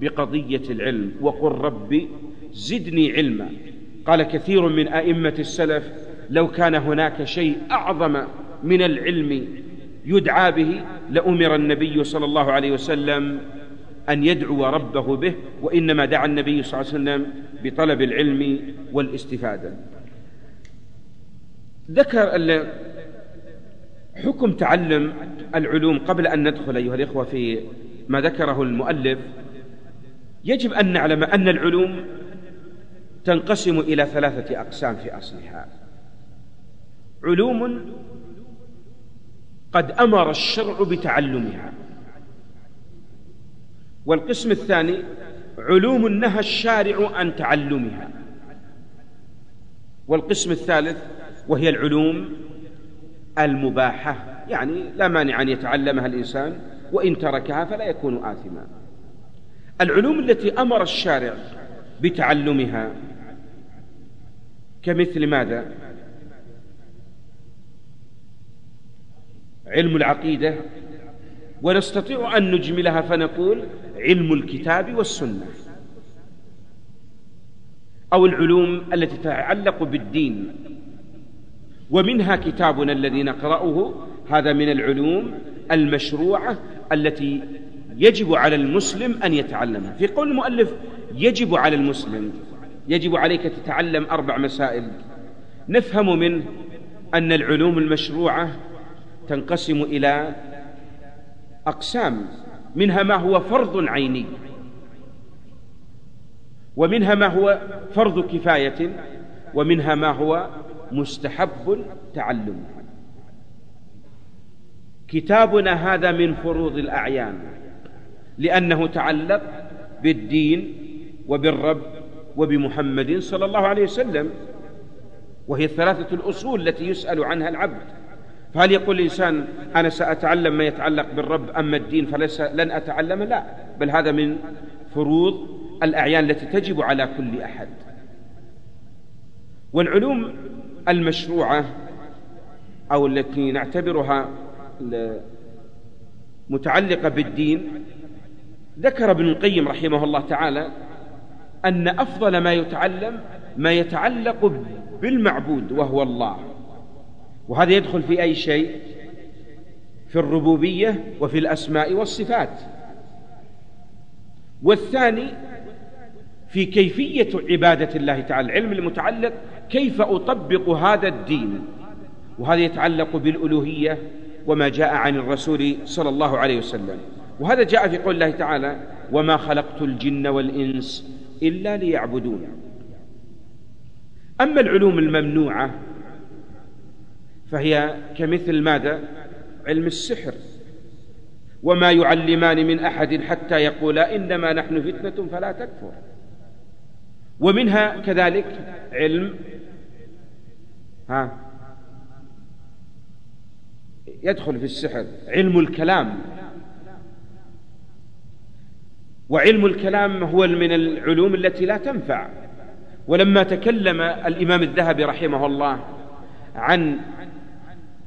بقضية العلم وقل رب زدني علما. قال كثير من أئمة السلف لو كان هناك شيء أعظم من العلم يدعى به لأمر النبي صلى الله عليه وسلم أن يدعو ربه به وإنما دعا النبي صلى الله عليه وسلم بطلب العلم والاستفادة. ذكر حكم تعلم العلوم قبل أن ندخل أيها الإخوة في ما ذكره المؤلف يجب أن نعلم أن العلوم تنقسم إلى ثلاثة أقسام في أصلها. علوم قد أمر الشرع بتعلمها. والقسم الثاني علوم نهى الشارع عن تعلمها. والقسم الثالث وهي العلوم المباحة يعني لا مانع أن يتعلمها الإنسان وإن تركها فلا يكون آثما. العلوم التي أمر الشارع بتعلمها كمثل ماذا؟ علم العقيدة. ونستطيع أن نجملها فنقول علم الكتاب والسنة أو العلوم التي تتعلق بالدين ومنها كتابنا الذي نقرأه هذا من العلوم المشروعة التي يجب على المسلم أن يتعلمها. في قول المؤلف يجب على المسلم يجب عليك تتعلم أربع مسائل. نفهم منه أن العلوم المشروعة تنقسم إلى أقسام. منها ما هو فرض عيني. ومنها ما هو فرض كفاية ومنها ما هو مستحب تعلم. كتابنا هذا من فروض الأعيان لأنه تعلق بالدين وبالرب وبمحمد صلى الله عليه وسلم وهي الثلاثة الأصول التي يسأل عنها العبد. فهل يقول الإنسان أنا سأتعلم ما يتعلق بالرب أما الدين فليس لن أتعلم؟ لا بل هذا من فروض الأعيان التي تجب على كل أحد. والعلوم المشروعة أو التي نعتبرها متعلقة بالدين ذكر ابن القيم رحمه الله تعالى أن أفضل ما يتعلم ما يتعلق بالمعبود وهو الله. وهذا يدخل في أي شيء؟ في الربوبية وفي الأسماء والصفات. والثاني في كيفية عبادة الله تعالى العلم المتعلق كيف أطبق هذا الدين. وهذا يتعلق بالألوهية وما جاء عن الرسول صلى الله عليه وسلم. وهذا جاء في قول الله تعالى وما خلقت الجن والإنس إلا ليعبدون. أما العلوم الممنوعة فهي كمثل ماذا؟ علم السحر. وما يعلمان من أحد حتى يقولا إنما نحن فتنة فلا تكفر. ومنها كذلك علم. ها؟ يدخل في السحر علم الكلام. وعلم الكلام هو من العلوم التي لا تنفع. ولما تكلم الإمام الذهبي رحمه الله عن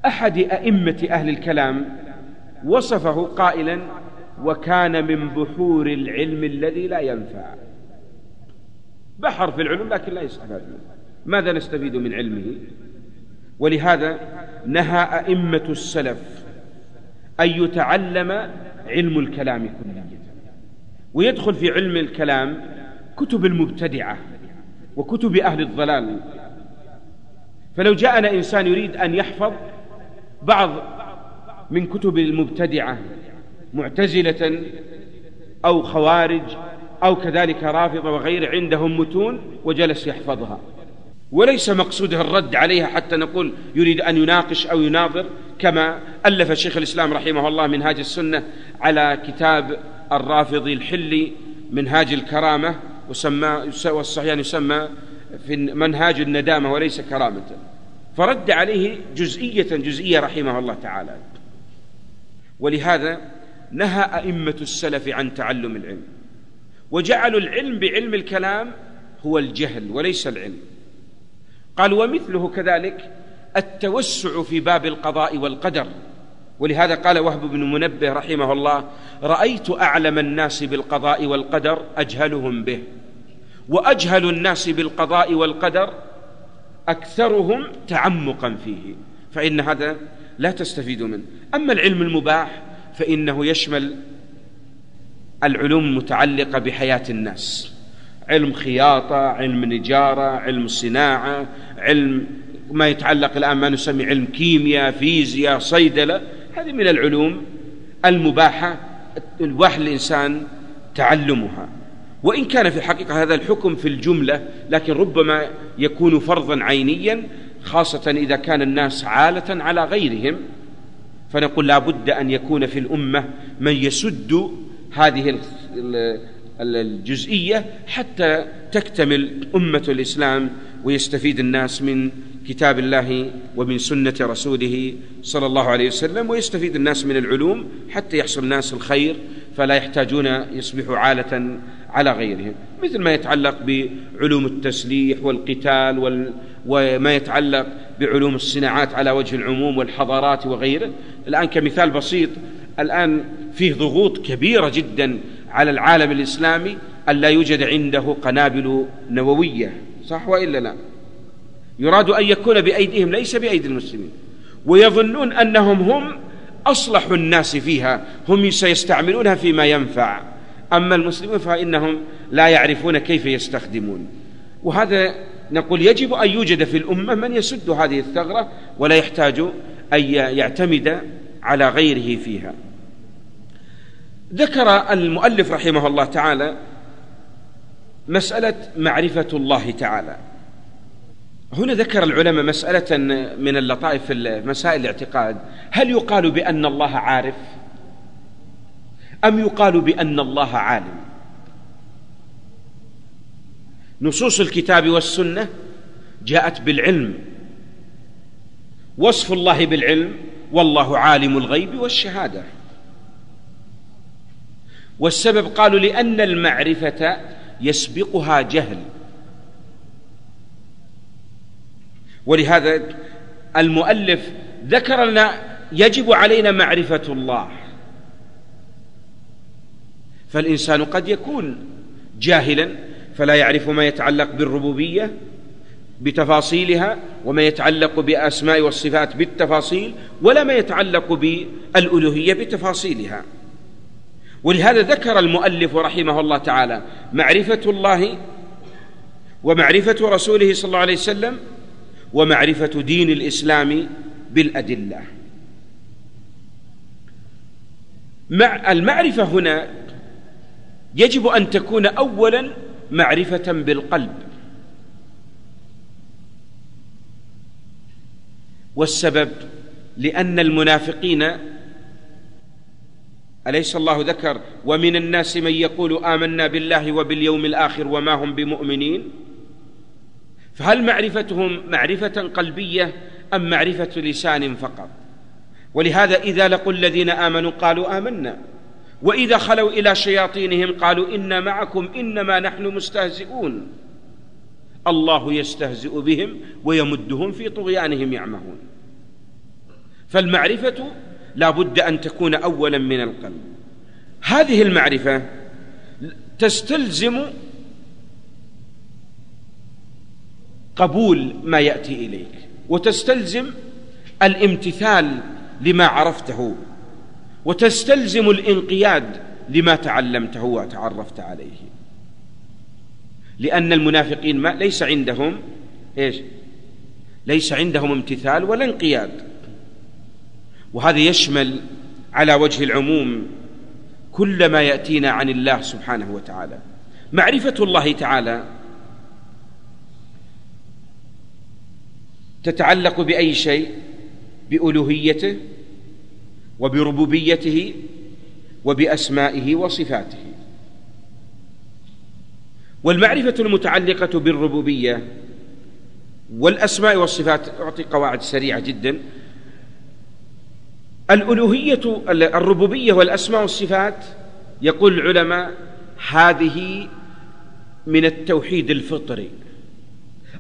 أحد أئمة أهل الكلام وصفه قائلا وكان من بحور العلم الذي لا ينفع. بحر في العلوم لكن لا يستفاد منه ماذا نستفيد من علمه؟ ولهذا نهى أئمة السلف أن يتعلم علم الكلام كليا ويدخل في علم الكلام كتب المبتدعة وكتب أهل الضلال. فلو جاءنا إنسان يريد أن يحفظ بعض من كتب المبتدعة معتزلة أو خوارج أو كذلك رافضة وغير عندهم متون وجلس يحفظها. وليس مقصوده الرد عليها حتى نقول يريد أن يناقش أو يناظر كما ألف شيخ الإسلام رحمه الله منهاج السنة على كتاب الرافضي الحلي منهاج الكرامة وسمى والصحيح يسمى في منهاج الندامة وليس كرامة. فرد عليه جزئية جزئية رحمه الله تعالى. ولهذا نهى أئمة السلف عن تعلم العلم. وجعلوا العلم بعلم الكلام هو الجهل وليس العلم. قال ومثله كذلك التوسع في باب القضاء والقدر. ولهذا قال وهب بن منبه رحمه الله رأيت أعلم الناس بالقضاء والقدر أجهلهم به وأجهل الناس بالقضاء والقدر أكثرهم تعمقا فيه فإن هذا لا تستفيد منه. أما العلم المباح فإنه يشمل العلوم المتعلقة بحياة الناس. علم خياطة علم نجارة علم صناعة علم ما يتعلق الآن ما نسمي علم كيمياء فيزياء صيدلة. هذه من العلوم المباحة الواحد الإنسان تعلمها. وإن كان في الحقيقة هذا الحكم في الجملة لكن ربما يكون فرضا عينيا خاصة إذا كان الناس عالة على غيرهم فنقول لا بد أن يكون في الأمة من يسد هذه الجزئية حتى تكتمل أمة الإسلام ويستفيد الناس من كتاب الله ومن سنة رسوله صلى الله عليه وسلم ويستفيد الناس من العلوم حتى يحصل الناس الخير فلا يحتاجون يصبحوا عالة على غيرهم مثل ما يتعلق بعلوم التسليح والقتال وال... وما يتعلق بعلوم الصناعات على وجه العموم والحضارات وغيره. الآن كمثال بسيط الآن فيه ضغوط كبيرة جدا على العالم الإسلامي أن لا يوجد عنده قنابل نووية صح وإلا لا؟ يراد أن يكون بأيديهم ليس بأيدي المسلمين. ويظنون أنهم هم أصلح الناس فيها هم سيستعملونها فيما ينفع. أما المسلمون فإنهم لا يعرفون كيف يستخدمون. وهذا نقول يجب أن يوجد في الأمة من يسد هذه الثغرة ولا يحتاج أن يعتمد على غيره فيها. ذكر المؤلف رحمه الله تعالى مسألة معرفة الله تعالى. هنا ذكر العلماء مسألة من اللطائف في مسائل الاعتقاد. هل يقال بأن الله عارف؟ أم يقال بأن الله عالم؟ نصوص الكتاب والسنة جاءت بالعلم. وصف الله بالعلم والله عالم الغيب والشهادة. والسبب قالوا لأن المعرفة يسبقها جهل. ولهذا المؤلف ذكر لنا يجب علينا معرفة الله. فالإنسان قد يكون جاهلا فلا يعرف ما يتعلق بالربوبية بتفاصيلها وما يتعلق بأسماء والصفات بالتفاصيل ولا ما يتعلق بالألوهية بتفاصيلها. ولهذا ذكر المؤلف رحمه الله تعالى معرفة الله ومعرفة رسوله صلى الله عليه وسلم ومعرفة دين الإسلام بالأدلة. مع المعرفة هنا يجب أن تكون أولا معرفة بالقلب. والسبب لأن المنافقين أليس الله ذكر؟ ومن الناس من يقول آمنا بالله وباليوم الآخر وما هم بمؤمنين؟ فهل معرفتهم معرفة قلبية أم معرفة لسان فقط؟ ولهذا إذا لقوا الذين آمنوا قالوا آمنا. وإذا خلوا إلى شياطينهم قالوا إنا معكم إنما نحن مستهزئون. الله يستهزئ بهم ويمدهم في طغيانهم يعمهون. فالمعرفة لا بد أن تكون أولا من القلب. هذه المعرفة تستلزم قبول ما يأتي إليك وتستلزم الامتثال لما عرفته. وتستلزم الانقياد لما تعلمته وتعرفت عليه. لأن المنافقين ما ليس عندهم إيش؟ ليس عندهم امتثال ولا انقياد. وهذا يشمل على وجه العموم كل ما يأتينا عن الله سبحانه وتعالى. معرفة الله تعالى تتعلق بأي شيء؟ بألوهيته وبربوبيته وبأسمائه وصفاته. والمعرفة المتعلقة بالربوبية والأسماء والصفات أعطي قواعد سريعة جدا. الألوهية الربوبية والأسماء والصفات يقول العلماء هذه من التوحيد الفطري.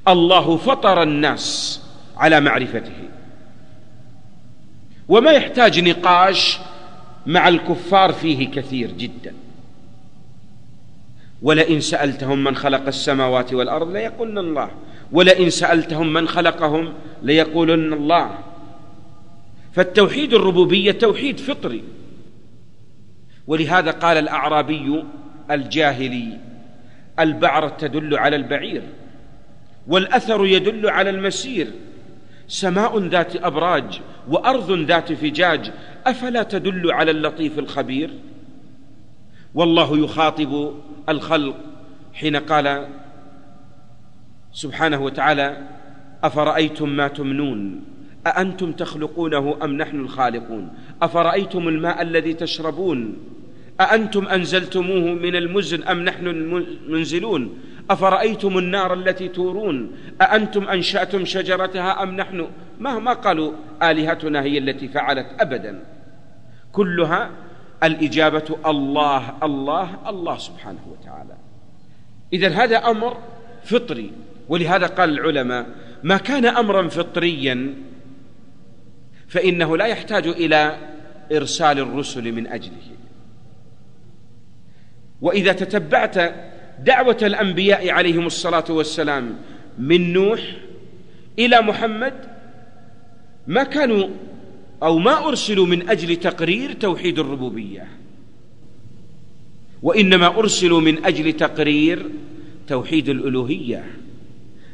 الله فطر الناس على معرفته. وما يحتاج نقاش مع الكفار فيه كثير جدا. ولئن سألتهم من خلق السماوات والأرض ليقولن الله. ولئن سألتهم من خلقهم ليقولن الله. فالتوحيد الربوبية توحيد فطري. ولهذا قال الأعرابي الجاهلي البعرة تدل على البعير والأثر يدل على المسير. سماء ذات أبراج وأرض ذات فجاج أفلا تدل على اللطيف الخبير؟ والله يخاطب الخلق حين قال سبحانه وتعالى أفرأيتم ما تمنون؟ أأنتم تخلقونه أم نحن الخالقون؟ أفرأيتم الماء الذي تشربون؟ أأنتم أنزلتموه من المزن أم نحن المنزلون؟ أفرأيتم النار التي تورون؟ أأنتم أنشأتم شجرتها أم نحن؟ ما, ما قالوا آلهتنا هي التي فعلت أبدا. كلها الإجابة الله الله الله سبحانه وتعالى. إذا هذا أمر فطري ولهذا قال العلماء ما كان أمرا فطريا فإنه لا يحتاج إلى إرسال الرسل من أجله. وإذا تتبعت دعوة الأنبياء عليهم الصلاة والسلام من نوح إلى محمد ما كانوا أو ما أرسلوا من أجل تقرير توحيد الربوبية. وإنما أرسلوا من أجل تقرير توحيد الألوهية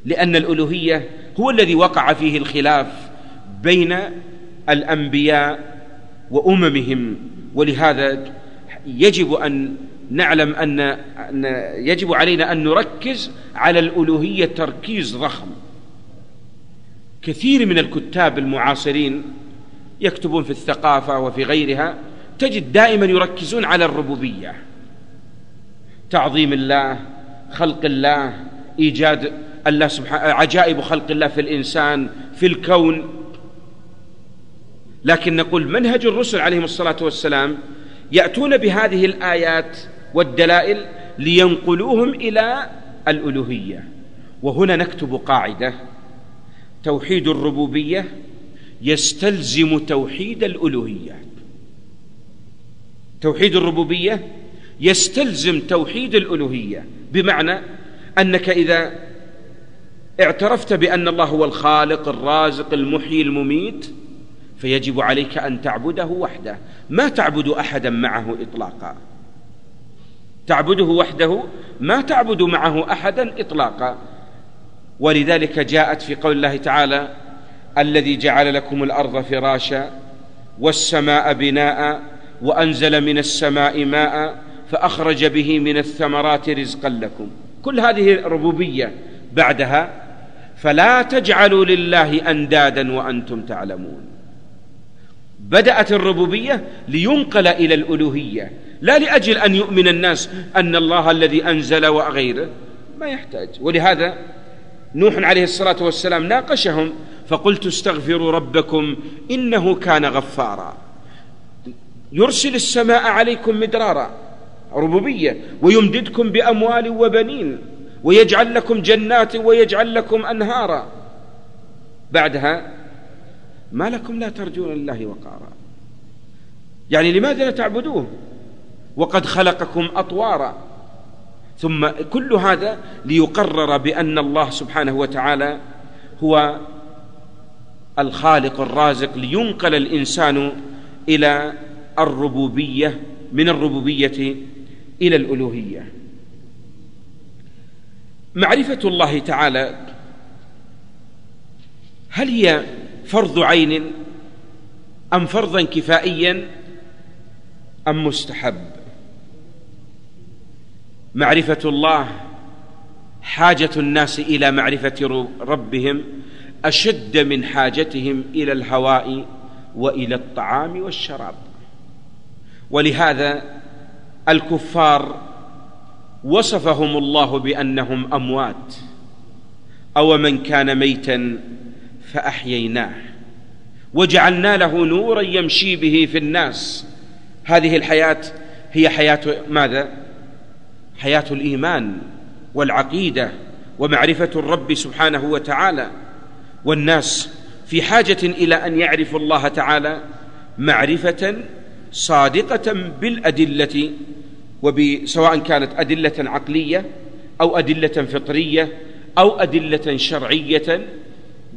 لأن الألوهية هو الذي وقع فيه الخلاف بين الأنبياء وأممهم ولهذا يجب أن نعلم أن يجب علينا أن نركز على الألوهية تركيز ضخم. كثير من الكتاب المعاصرين يكتبون في الثقافة وفي غيرها تجد دائما يركزون على الربوبية. تعظيم الله خلق الله إيجاد الله سبحانه عجائب خلق الله في الإنسان في الكون. لكن نقول منهج الرسل عليهم الصلاة والسلام يأتون بهذه الآيات والدلائل لينقلوهم إلى الألوهية. وهنا نكتب قاعدة. توحيد الربوبية يستلزم توحيد الألوهية. توحيد الربوبية يستلزم توحيد الألوهية. بمعنى أنك إذا اعترفت بأن الله هو الخالق الرازق المحيي المميت فيجب عليك أن تعبده وحده. ما تعبد أحدا معه إطلاقا. تعبده وحده ما تعبد معه أحدا إطلاقا. ولذلك جاءت في قول الله تعالى الذي جعل لكم الأرض فراشا والسماء بناء وأنزل من السماء ماء فأخرج به من الثمرات رزقا لكم. كل هذه ربوبية بعدها فلا تجعلوا لله أندادا وأنتم تعلمون. بدأت الربوبية لينقل إلى الألوهية لا لأجل أن يؤمن الناس أن الله الذي أنزل وغيره ما يحتاج. ولهذا نوح عليه الصلاة والسلام ناقشهم فقلت استغفروا ربكم إنه كان غفارا. يرسل السماء عليكم مدرارا ربوبية ويمددكم بأموال وبنين ويجعل لكم جنات ويجعل لكم أنهارا. بعدها ما لكم لا ترجون الله وقارا. يعني لماذا لا تعبدوه؟ وقد خلقكم أطوارا. ثم كل هذا ليقرر بأن الله سبحانه وتعالى هو الخالق الرازق لينقل الإنسان إلى الربوبية من الربوبية إلى الألوهية. معرفة الله تعالى هل هي فرض عين أم فرضا كفائيا أم مستحب؟ معرفة الله حاجة الناس إلى معرفة ربهم أشد من حاجتهم إلى الهواء وإلى الطعام والشراب. ولهذا الكفار وصفهم الله بأنهم أموات أو من كان ميتا فأحييناه. وجعلنا له نورا يمشي به في الناس. هذه الحياة هي حياة ماذا؟ حياة الإيمان والعقيدة ومعرفة الرب سبحانه وتعالى والناس في حاجة إلى أن يعرفوا الله تعالى معرفة صادقة بالأدلة سواء كانت أدلة عقلية أو أدلة فطرية أو أدلة شرعية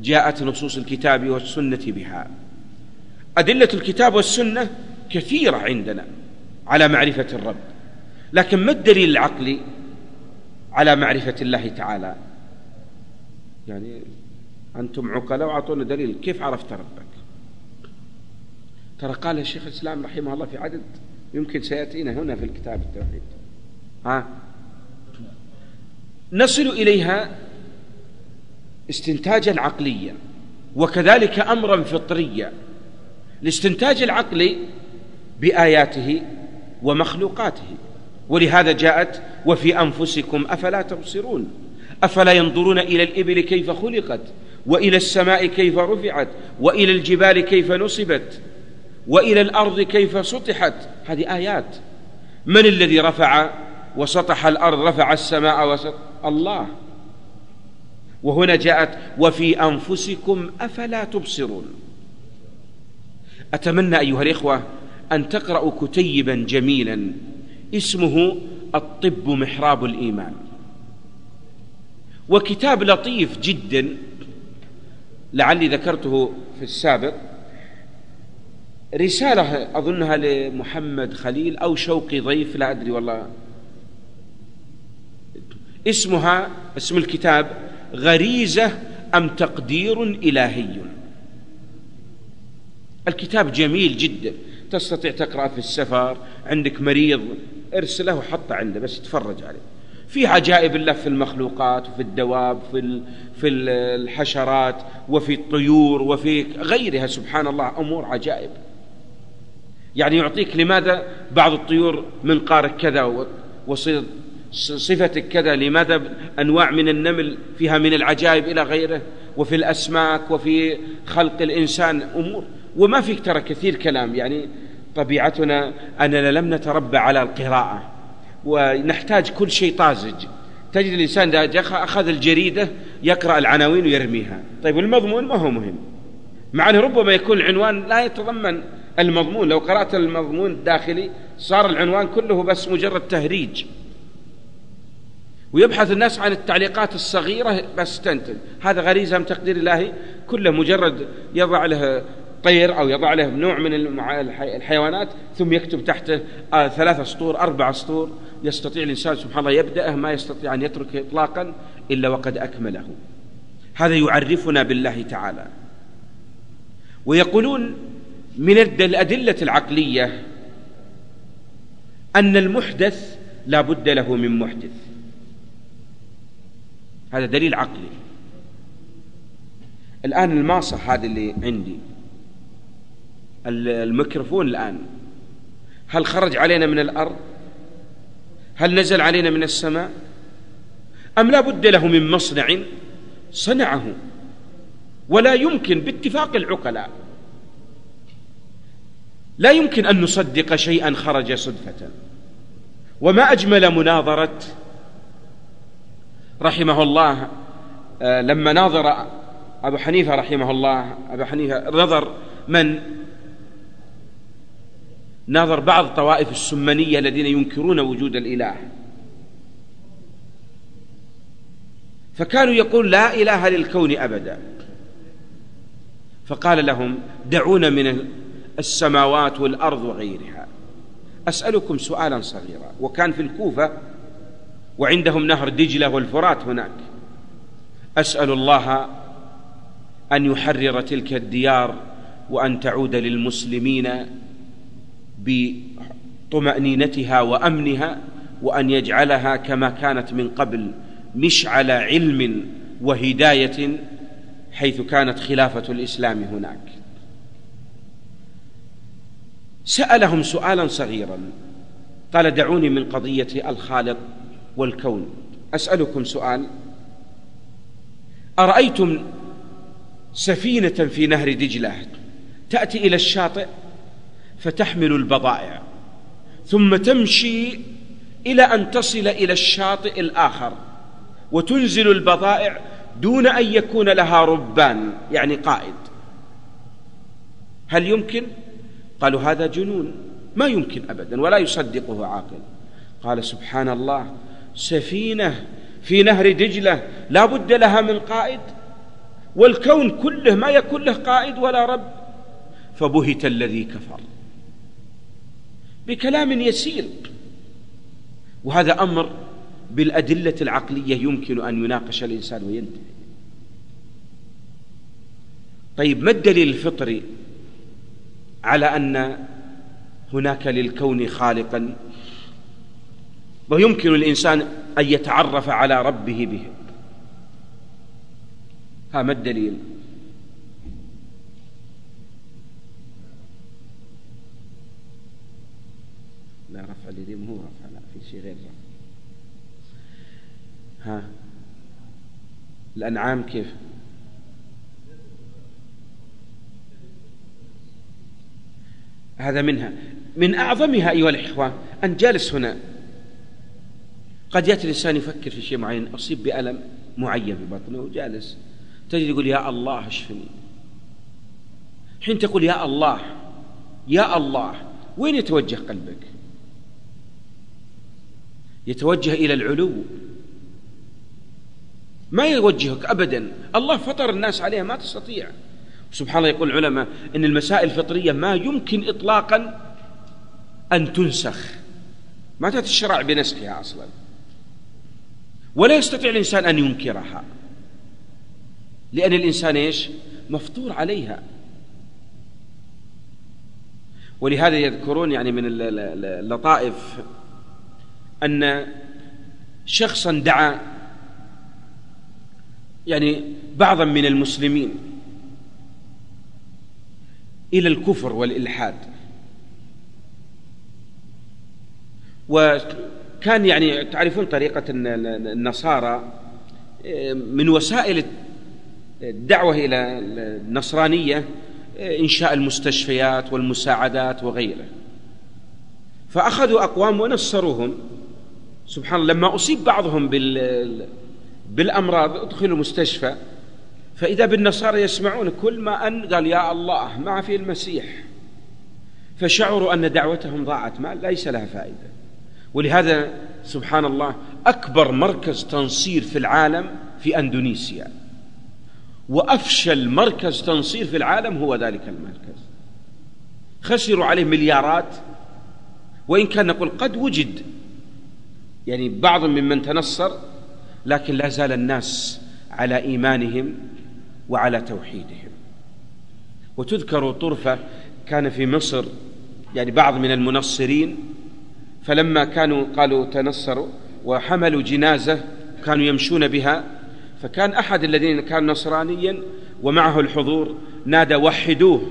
جاءت نصوص الكتاب والسنة بها. أدلة الكتاب والسنة كثيرة عندنا على معرفة الرب. لكن ما الدليل العقلي على معرفة الله تعالى؟ يعني أنتم عقلاء وأعطونا دليل. كيف عرفت ربك؟ ترى قال الشيخ الإسلام رحمه الله في عدد يمكن سيأتينا هنا في الكتاب التوحيد. ها؟ نصل إليها استنتاجا عقليا وكذلك أمرا فطريا الاستنتاج العقلي بآياته ومخلوقاته. ولهذا جاءت وفي أنفسكم أفلا تبصرون؟ أفلا ينظرون إلى الإبل كيف خلقت؟ وإلى السماء كيف رفعت؟ وإلى الجبال كيف نصبت؟ وإلى الأرض كيف سطحت؟ هذه آيات. من الذي رفع وسطح الأرض؟ رفع السماء وسط الله. وهنا جاءت وفي أنفسكم أفلا تبصرون. أتمنى أيها الإخوة أن تقرأوا كتيبا جميلا اسمه الطب محراب الإيمان. وكتاب لطيف جدا لعلي ذكرته في السابق. رسالة أظنها لمحمد خليل أو شوقي ضيف لا أدري والله. اسمها اسم الكتاب غريزة أم تقدير إلهي؟ الكتاب جميل جدا. تستطيع تقرأ في السفر عندك مريض ارسله وحطه عنده بس تفرج عليه. في عجائب الله في المخلوقات وفي الدواب في في الحشرات وفي الطيور وفي غيرها. سبحان الله أمور عجائب. يعني يعطيك لماذا بعض الطيور منقارك كذا وصفتك كذا لماذا أنواع من النمل فيها من العجائب إلى غيره؟ وفي الأسماك وفي خلق الإنسان أمور وما فيك ترى كثير كلام. يعني طبيعتنا أننا لم نتربى على القراءة ونحتاج كل شيء طازج. تجد الإنسان إذا أخذ الجريدة يقرأ العناوين ويرميها. طيب المضمون ما هو مهم. مع أنه ربما يكون العنوان لا يتضمن المضمون. لو قرأت المضمون الداخلي صار العنوان كله بس مجرد تهريج. ويبحث الناس عن التعليقات الصغيرة بس تنتج. هذا غريزة من تقدير الله؟ كله مجرد يضع له طير أو يضع له نوع من الحيوانات ثم يكتب تحته آه ثلاثة سطور أربع سطور يستطيع الإنسان سبحان الله يبدأه ما يستطيع أن يتركه إطلاقا إلا وقد أكمله. هذا يعرفنا بالله تعالى. ويقولون من الأدلة العقلية أن المحدث لا بد له من محدث. هذا دليل عقلي. الآن الماصة هذا اللي عندي. الميكروفون الآن. هل خرج علينا من الأرض؟ هل نزل علينا من السماء؟ أم لا بد له من مصنع صنعه؟ ولا يمكن باتفاق العقلاء. لا يمكن أن نصدق شيئا خرج صدفة. وما أجمل مناظرة رحمه الله آه، لما ناظر أبو حنيفة رحمه الله أبو حنيفة نظر من ناظر بعض طوائف السمنية الذين ينكرون وجود الإله. فكانوا يقول لا إله للكون أبدا. فقال لهم دعونا من السماوات والأرض وغيرها. أسألكم سؤالا صغيرا. وكان في الكوفة وعندهم نهر دجلة والفرات هناك. أسأل الله أن يحرر تلك الديار وأن تعود للمسلمين بطمأنينتها وأمنها وأن يجعلها كما كانت من قبل مشعل علم وهداية حيث كانت خلافة الإسلام هناك. سألهم سؤالا صغيرا قال دعوني من قضية الخالق والكون. أسألكم سؤال أرأيتم سفينة في نهر دجلة تأتي إلى الشاطئ؟ فتحمل البضائع ثم تمشي إلى أن تصل إلى الشاطئ الآخر وتنزل البضائع دون أن يكون لها ربان يعني قائد. هل يمكن؟ قالوا هذا جنون ما يمكن أبدا ولا يصدقه عاقل. قال سبحان الله سفينة في نهر دجلة لا بد لها من قائد والكون كله ما يكون له قائد ولا رب. فبهت الذي كفر. بكلام يسير. وهذا أمر بالأدلة العقلية يمكن أن يناقش الإنسان وينتهي. طيب ما الدليل الفطري على أن هناك للكون خالقا؟ ويمكن الإنسان أن يتعرف على ربه به. ها ما الدليل؟ اليدين هو رفع لا في شيء غير رفع ها؟ الأنعام كيف؟ هذا منها. من أعظمها أيها الإخوة أن جالس هنا. قد يأتي الإنسان يفكر في شيء معين أصيب بألم معين في بطنه وجالس. تجد يقول يا الله اشفني. حين تقول يا الله يا الله وين يتوجه قلبك؟ يتوجه إلى العلو. ما يوجهك أبدا. الله فطر الناس عليها ما تستطيع. سبحان الله يقول العلماء أن المسائل الفطرية ما يمكن إطلاقا أن تنسخ. ما تتشرع بنسخها أصلا. ولا يستطيع الإنسان أن ينكرها. لأن الإنسان إيش؟ مفطور عليها. ولهذا يذكرون يعني من اللطائف أن شخصا دعا يعني بعضا من المسلمين إلى الكفر والإلحاد. وكان يعني تعرفون طريقة النصارى من وسائل الدعوة إلى النصرانية إنشاء المستشفيات والمساعدات وغيره. فأخذوا أقوام ونصروهم. سبحان الله لما أصيب بعضهم بال بالأمراض أدخلوا مستشفى. فإذا بالنصارى يسمعون كل ما أن قال يا الله ما في المسيح. فشعروا أن دعوتهم ضاعت ما ليس لها فائدة. ولهذا سبحان الله أكبر مركز تنصير في العالم في أندونيسيا. وأفشل مركز تنصير في العالم هو ذلك المركز. خسروا عليه مليارات. وإن كان نقول قد وجد يعني بعض ممن تنصر لكن لا زال الناس على إيمانهم وعلى توحيدهم. وتذكر طرفة كان في مصر يعني بعض من المنصرين فلما كانوا قالوا تنصروا وحملوا جنازة كانوا يمشون بها فكان أحد الذين كان نصرانيا ومعه الحضور نادى وحدوه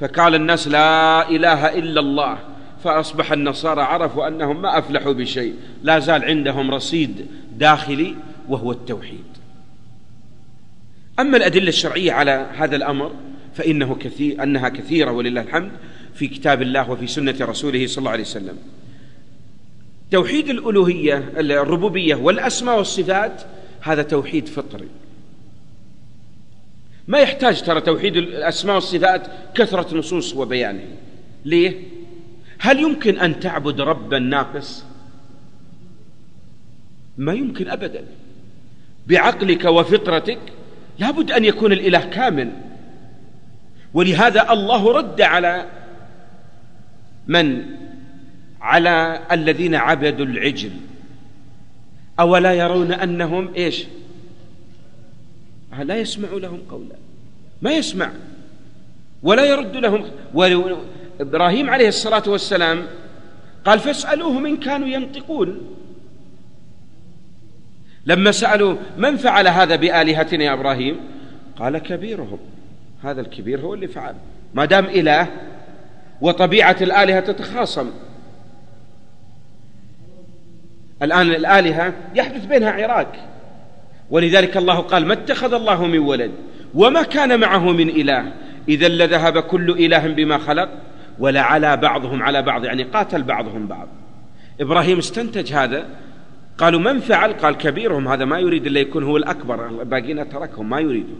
فقال الناس لا إله إلا الله فأصبح النصارى عرفوا أنهم ما أفلحوا بشيء لا زال عندهم رصيد داخلي وهو التوحيد. أما الأدلة الشرعية على هذا الأمر فإنه كثير أنها كثيرة ولله الحمد في كتاب الله وفي سنة رسوله صلى الله عليه وسلم. توحيد الألوهية الربوبية والأسماء والصفات هذا توحيد فطري. ما يحتاج ترى توحيد الأسماء والصفات كثرة نصوص وبيانه. ليه؟ هل يمكن أن تعبد ربا ناقص؟ ما يمكن أبدا. بعقلك وفطرتك لابد أن يكون الإله كامل. ولهذا الله رد على من؟ على الذين عبدوا العجل. أولا يرون أنهم إيش؟ لا يسمع لهم قولا. ما يسمع. ولا يرد لهم إبراهيم عليه الصلاة والسلام قال فاسألوهم إن كانوا ينطقون. لما سألوا من فعل هذا بآلهتنا يا إبراهيم؟ قال كبيرهم. هذا الكبير هو اللي فعل. ما دام إله وطبيعة الآلهة تتخاصم. الآن الآلهة يحدث بينها عراك. ولذلك الله قال ما اتخذ الله من ولد وما كان معه من إله. إذا لذهب كل إله بما خلق. ولعلى بعضهم على بعض يعني قاتل بعضهم بعض. إبراهيم استنتج هذا قالوا من فعل؟ قال كبيرهم هذا ما يريد إلا يكون هو الأكبر الباقين تركهم ما يريده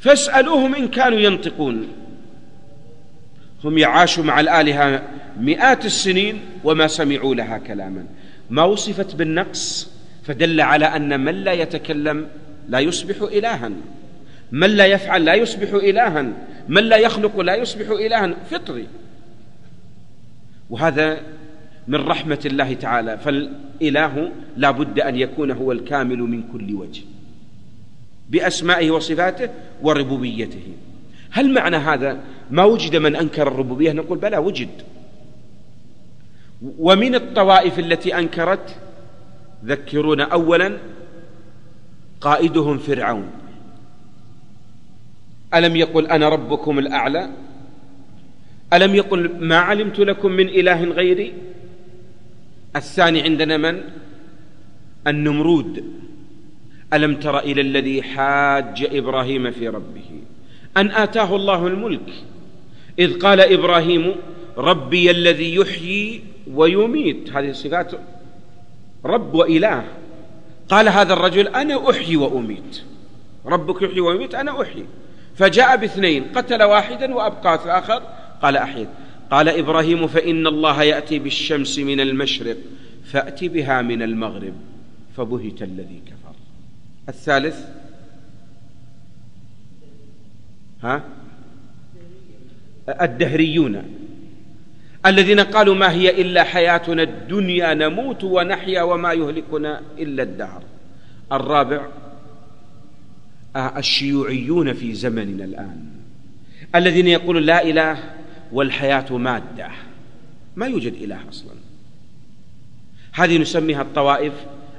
فاسألوهم إن كانوا ينطقون. هم يعاشوا مع الآلهة مئات السنين وما سمعوا لها كلاما. ما وصفت بالنقص فدل على أن من لا يتكلم لا يصبح إلها. من لا يفعل لا يصبح إلها. من لا يخلق لا يصبح إلها. فطري. وهذا من رحمة الله تعالى. فالإله لا بد أن يكون هو الكامل من كل وجه. بأسمائه وصفاته وربوبيته. هل معنى هذا ما وجد من أنكر الربوبية؟ نقول بلى وجد. ومن الطوائف التي أنكرت ذكرونا أولا قائدهم فرعون. ألم يقل أنا ربكم الأعلى؟ ألم يقل ما علمت لكم من إله غيري؟ الثاني عندنا من؟ النمرود. ألم تر إلى الذي حاج إبراهيم في ربه؟ أن آتاه الله الملك. إذ قال إبراهيم ربي الذي يحيي ويميت. هذه صفات رب وإله. قال هذا الرجل أنا أحيي وأميت. ربك يحيي ويميت أنا أحيي. فجاء باثنين قتل واحدا وأبقى الآخر قال أحيد. قال إبراهيم فإن الله يأتي بالشمس من المشرق فأت بها من المغرب. فبهت الذي كفر. الثالث. ها؟ الدهريون. الذين قالوا ما هي إلا حياتنا الدنيا نموت ونحيا وما يهلكنا إلا الدهر. الرابع. الشيوعيون في زمننا الآن الذين يقولون لا إله والحياة مادة ما يوجد إله أصلا. هذه نسميها الطوائف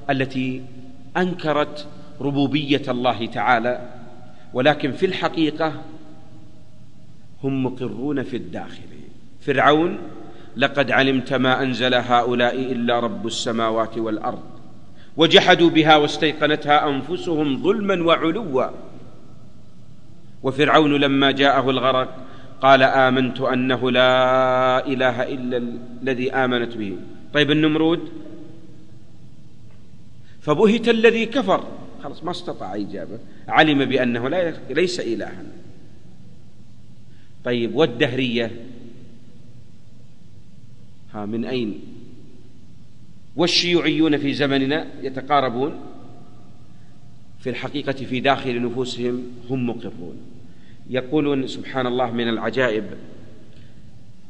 التي أنكرت ربوبية الله تعالى ولكن في الحقيقة هم مقرون في الداخل. فرعون لقد علمت ما أنزل هؤلاء إلا رب السماوات والأرض. وجحدوا بها واستيقنتها أنفسهم ظلما وعلوا. وفرعون لما جاءه الغرق قال آمنت أنه لا إله إلا الذي آمنت به. طيب النمرود؟ فبهت الذي كفر. خلاص ما استطاع إجابة. علم بأنه لا ليس إلها. طيب والدهرية؟ ها من أين؟ والشيوعيون في زمننا يتقاربون في الحقيقة في داخل نفوسهم هم مقرون. يقولون سبحان الله من العجائب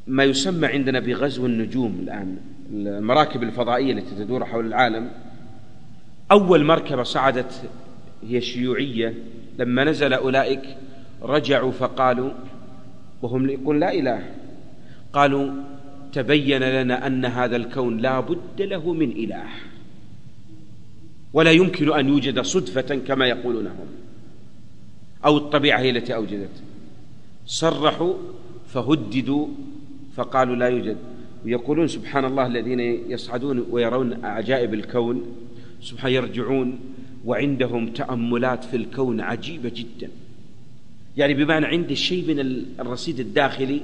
ما يسمى عندنا بغزو النجوم الآن المراكب الفضائية التي تدور حول العالم. أول مركبة صعدت هي الشيوعية لما نزل أولئك رجعوا فقالوا وهم يقول لا إله قالوا تبين لنا أن هذا الكون لا بد له من إله. ولا يمكن أن يوجد صدفة كما يقولون هم. أو الطبيعة هي التي أوجدت. صرحوا فهددوا فقالوا لا يوجد. ويقولون سبحان الله الذين يصعدون ويرون عجائب الكون. سبحان يرجعون وعندهم تأملات في الكون عجيبة جدا. يعني بمعنى عنده شيء من الرصيد الداخلي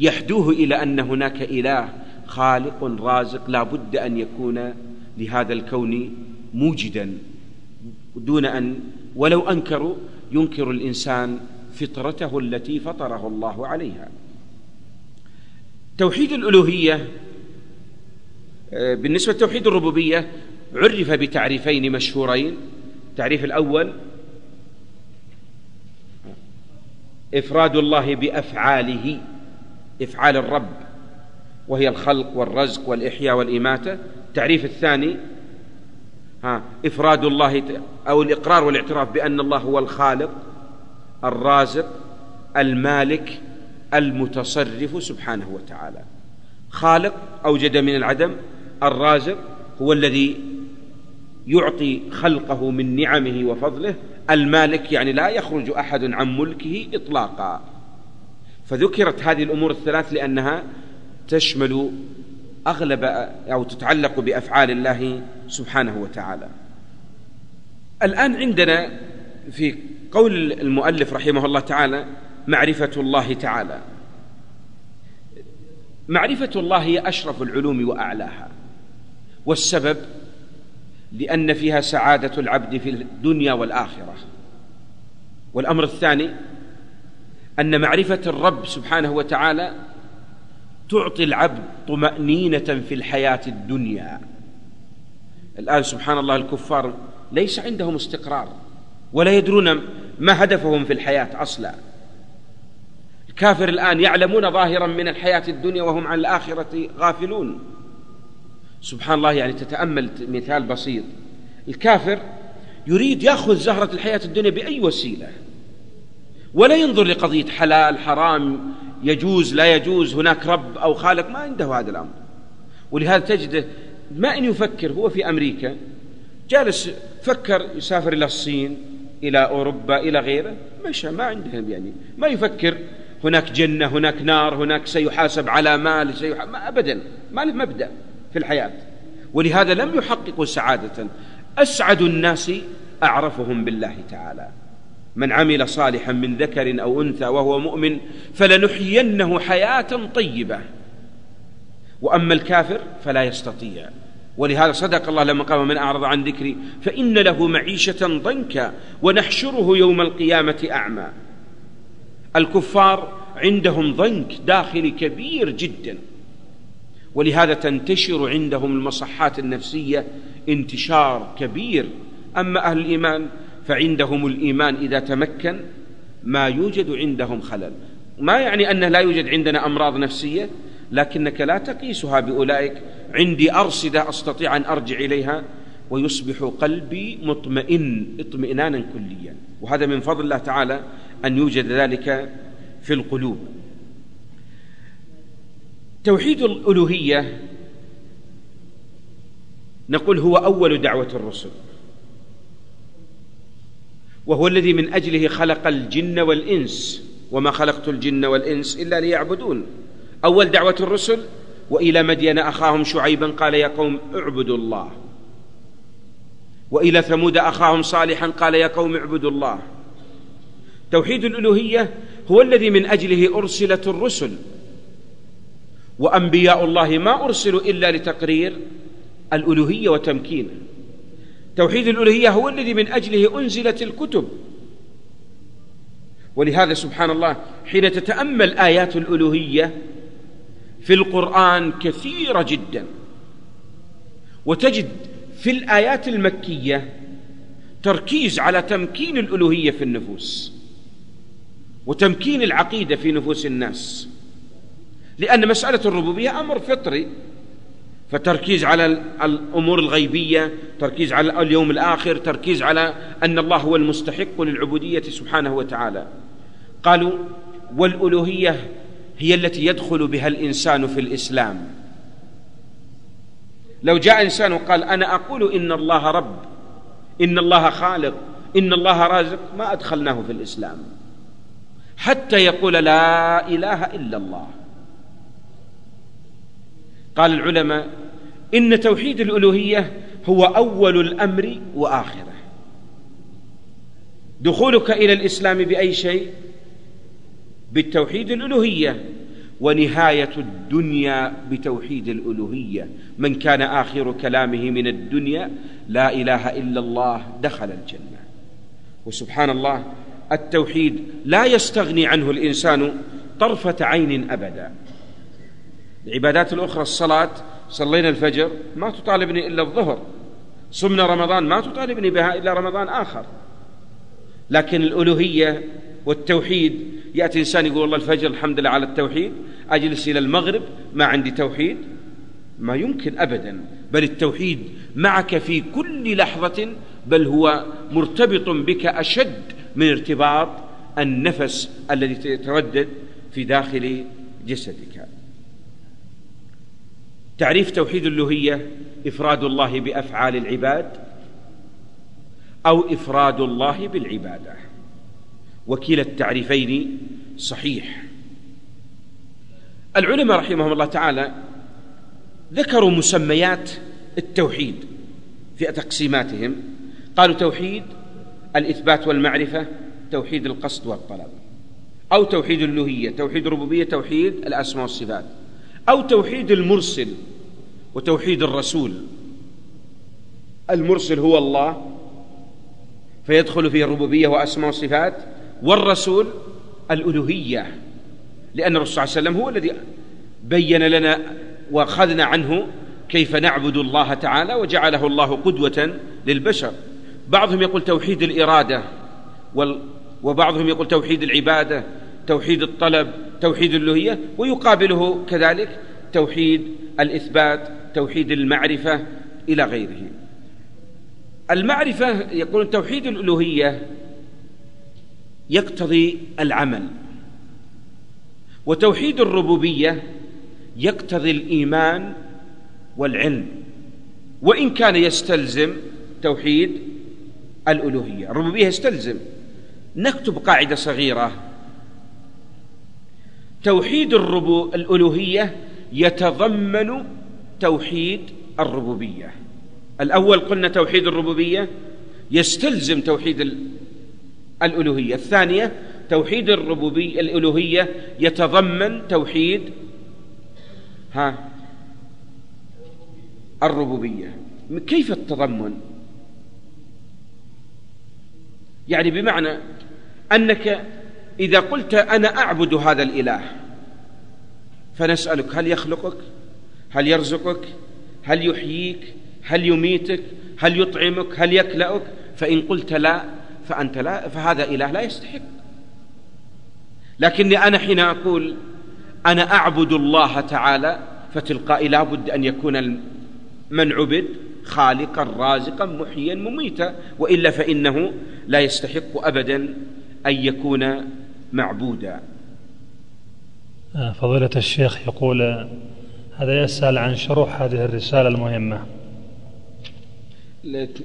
يحدوه إلى أن هناك إله خالق رازق لا بد أن يكون لهذا الكون موجدا دون أن ولو أنكروا ينكر الإنسان فطرته التي فطره الله عليها. توحيد الألوهية بالنسبة لتوحيد الربوبية عرف بتعريفين مشهورين. التعريف الأول إفراد الله بأفعاله. إفعال الرب وهي الخلق والرزق والإحياء والإماتة. التعريف الثاني ها إفراد الله أو الإقرار والاعتراف بأن الله هو الخالق الرازق المالك المتصرف سبحانه وتعالى. خالق أوجد من العدم الرازق هو الذي يعطي خلقه من نعمه وفضله. المالك يعني لا يخرج أحد عن ملكه إطلاقا. فذكرت هذه الأمور الثلاث لأنها تشمل أغلب أو تتعلق بأفعال الله سبحانه وتعالى. الآن عندنا في قول المؤلف رحمه الله تعالى معرفة الله تعالى. معرفة الله هي أشرف العلوم وأعلاها. والسبب لأن فيها سعادة العبد في الدنيا والآخرة. والأمر الثاني أن معرفة الرب سبحانه وتعالى تعطي العبد طمأنينة في الحياة الدنيا. الآن سبحان الله الكفار ليس عندهم استقرار ولا يدرون ما هدفهم في الحياة أصلا. الكافر الآن يعلمون ظاهرا من الحياة الدنيا وهم عن الآخرة غافلون. سبحان الله يعني تتأمل مثال بسيط. الكافر يريد يأخذ زهرة الحياة الدنيا بأي وسيلة؟ ولا ينظر لقضية حلال حرام يجوز لا يجوز هناك رب أو خالق ما عنده هذا الأمر. ولهذا تجده ما إن يفكر هو في أمريكا جالس فكر يسافر إلى الصين إلى أوروبا إلى غيره مشى ما عندهم يعني. ما يفكر هناك جنة هناك نار هناك سيحاسب على مال سيحاسب ما أبدا ما له مبدأ في الحياة. ولهذا لم يحققوا سعادة. أسعد الناس أعرفهم بالله تعالى. من عمل صالحا من ذكر أو أنثى وهو مؤمن فلنحيينه حياة طيبة. وأما الكافر فلا يستطيع. ولهذا صدق الله لما قال من أعرض عن ذكري فإن له معيشة ضنكا ونحشره يوم القيامة أعمى. الكفار عندهم ضنك داخلي كبير جدا. ولهذا تنتشر عندهم المصحات النفسية انتشار كبير. أما أهل الإيمان فعندهم الإيمان إذا تمكن ما يوجد عندهم خلل. ما يعني أنه لا يوجد عندنا أمراض نفسية لكنك لا تقيسها بأولئك. عندي أرصدة أستطيع أن أرجع إليها ويصبح قلبي مطمئن اطمئنانا كليا. وهذا من فضل الله تعالى أن يوجد ذلك في القلوب. توحيد الألوهية نقول هو أول دعوة الرسل. وهو الذي من أجله خلق الجن والإنس. وما خلقت الجن والإنس إلا ليعبدون. أول دعوة الرسل وإلى مدين أخاهم شعيبا قال يا قوم اعبدوا الله. وإلى ثمود أخاهم صالحا قال يا قوم اعبدوا الله. توحيد الألوهية هو الذي من أجله أرسلت الرسل. وأنبياء الله ما أرسلوا إلا لتقرير الألوهية وتمكينه توحيد الألوهية هو الذي من أجله أنزلت الكتب. ولهذا سبحان الله حين تتأمل آيات الألوهية في القرآن كثيرة جدا. وتجد في الآيات المكية تركيز على تمكين الألوهية في النفوس وتمكين العقيدة في نفوس الناس. لأن مسألة الربوبية أمر فطري. فتركيز على الأمور الغيبية تركيز على اليوم الآخر تركيز على أن الله هو المستحق للعبودية سبحانه وتعالى. قالوا والألوهية هي التي يدخل بها الإنسان في الإسلام. لو جاء إنسان وقال أنا أقول إن الله رب إن الله خالق إن الله رازق ما أدخلناه في الإسلام. حتى يقول لا إله إلا الله. قال العلماء إن توحيد الألوهية هو أول الأمر وآخره. دخولك إلى الإسلام بأي شيء؟ بالتوحيد الألوهية ونهاية الدنيا بتوحيد الألوهية. من كان آخر كلامه من الدنيا لا إله إلا الله دخل الجنة. وسبحان الله التوحيد لا يستغني عنه الإنسان طرفة عين أبدا. العبادات الأخرى الصلاة صلينا الفجر ما تطالبني إلا الظهر. صمنا رمضان ما تطالبني بها إلا رمضان آخر. لكن الألوهية والتوحيد يأتي إنسان يقول والله الفجر الحمد لله على التوحيد أجلس إلى المغرب ما عندي توحيد؟ ما يمكن أبدا. بل التوحيد معك في كل لحظة بل هو مرتبط بك أشد من ارتباط النفس الذي يتردد في داخل جسدك. تعريف توحيد الألوهية إفراد الله بأفعال العباد أو إفراد الله بالعبادة. وكلا التعريفين صحيح. العلماء رحمهم الله تعالى ذكروا مسميات التوحيد في تقسيماتهم. قالوا توحيد الإثبات والمعرفة توحيد القصد والطلب أو توحيد الألوهية توحيد الربوبية توحيد الأسماء والصفات. أو توحيد المرسل وتوحيد الرسول. المرسل هو الله فيدخل فيه الربوبية وأسماء وصفات والرسول الألوهية لأن الرسول صلى الله عليه وسلم هو الذي بين لنا وأخذنا عنه كيف نعبد الله تعالى وجعله الله قدوة للبشر. بعضهم يقول توحيد الإرادة وبعضهم يقول توحيد العبادة توحيد الطلب توحيد الألوهية ويقابله كذلك توحيد الإثبات توحيد المعرفة إلى غيره. المعرفة يقول توحيد الألوهية يقتضي العمل وتوحيد الربوبية يقتضي الإيمان والعلم وإن كان يستلزم توحيد الألوهية. الربوبية يستلزم. نكتب قاعدة صغيرة توحيد الربو الألوهية يتضمن توحيد الربوبية. الأول قلنا توحيد الربوبية يستلزم توحيد الألوهية. الثانية توحيد الربوبيه الألوهية يتضمن توحيد ها الربوبية. كيف التضمن؟ يعني بمعنى أنك إذا قلت أنا أعبد هذا الإله فنسألك هل يخلقك؟ هل يرزقك؟ هل يحييك؟ هل يميتك؟ هل يطعمك؟ هل يكلأك؟ فإن قلت لا فأنت لا فهذا إله لا يستحق. لكني أنا حين أقول أنا أعبد الله تعالى فتلقائي لابد أن يكون من عبد خالقا رازقا محيا مميتا. وإلا فإنه لا يستحق أبدا أن يكون معبودا. آه، فضيلة الشيخ يقول هذا يسأل عن شروح هذه الرسالة المهمة.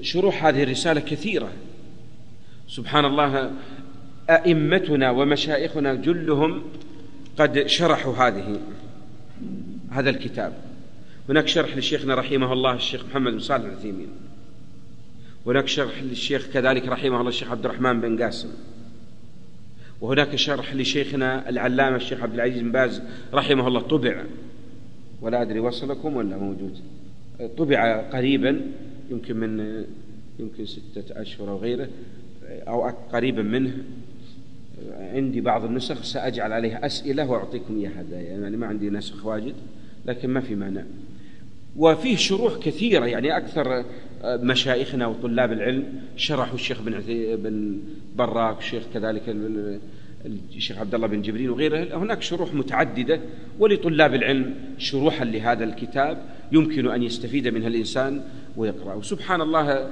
شروح هذه الرسالة كثيرة. سبحان الله أئمتنا ومشايخنا جلهم قد شرحوا هذه هذا الكتاب. هناك شرح لشيخنا رحمه الله الشيخ محمد بن صالح العثيمين. هناك شرح للشيخ كذلك رحمه الله الشيخ عبد الرحمن بن قاسم. وهناك شرح لشيخنا العلامة الشيخ عبد العزيز بن باز رحمه الله. طبع. ولا أدري وصلكم ولا موجود. طبع قريبا يمكن من يمكن ستة أشهر أو غيره أو قريبا منه. عندي بعض النسخ سأجعل عليها أسئلة وأعطيكم إياها يعني ما عندي نسخ واجد لكن ما في مانع. وفيه شروح كثيرة يعني أكثر مشايخنا وطلاب العلم شرحوا الشيخ بن بن براك الشيخ كذلك الشيخ عبد الله بن جبريل وغيره. هناك شروح متعددة ولطلاب العلم شروحا لهذا الكتاب يمكن أن يستفيد منها الإنسان ويقرأه. سبحان الله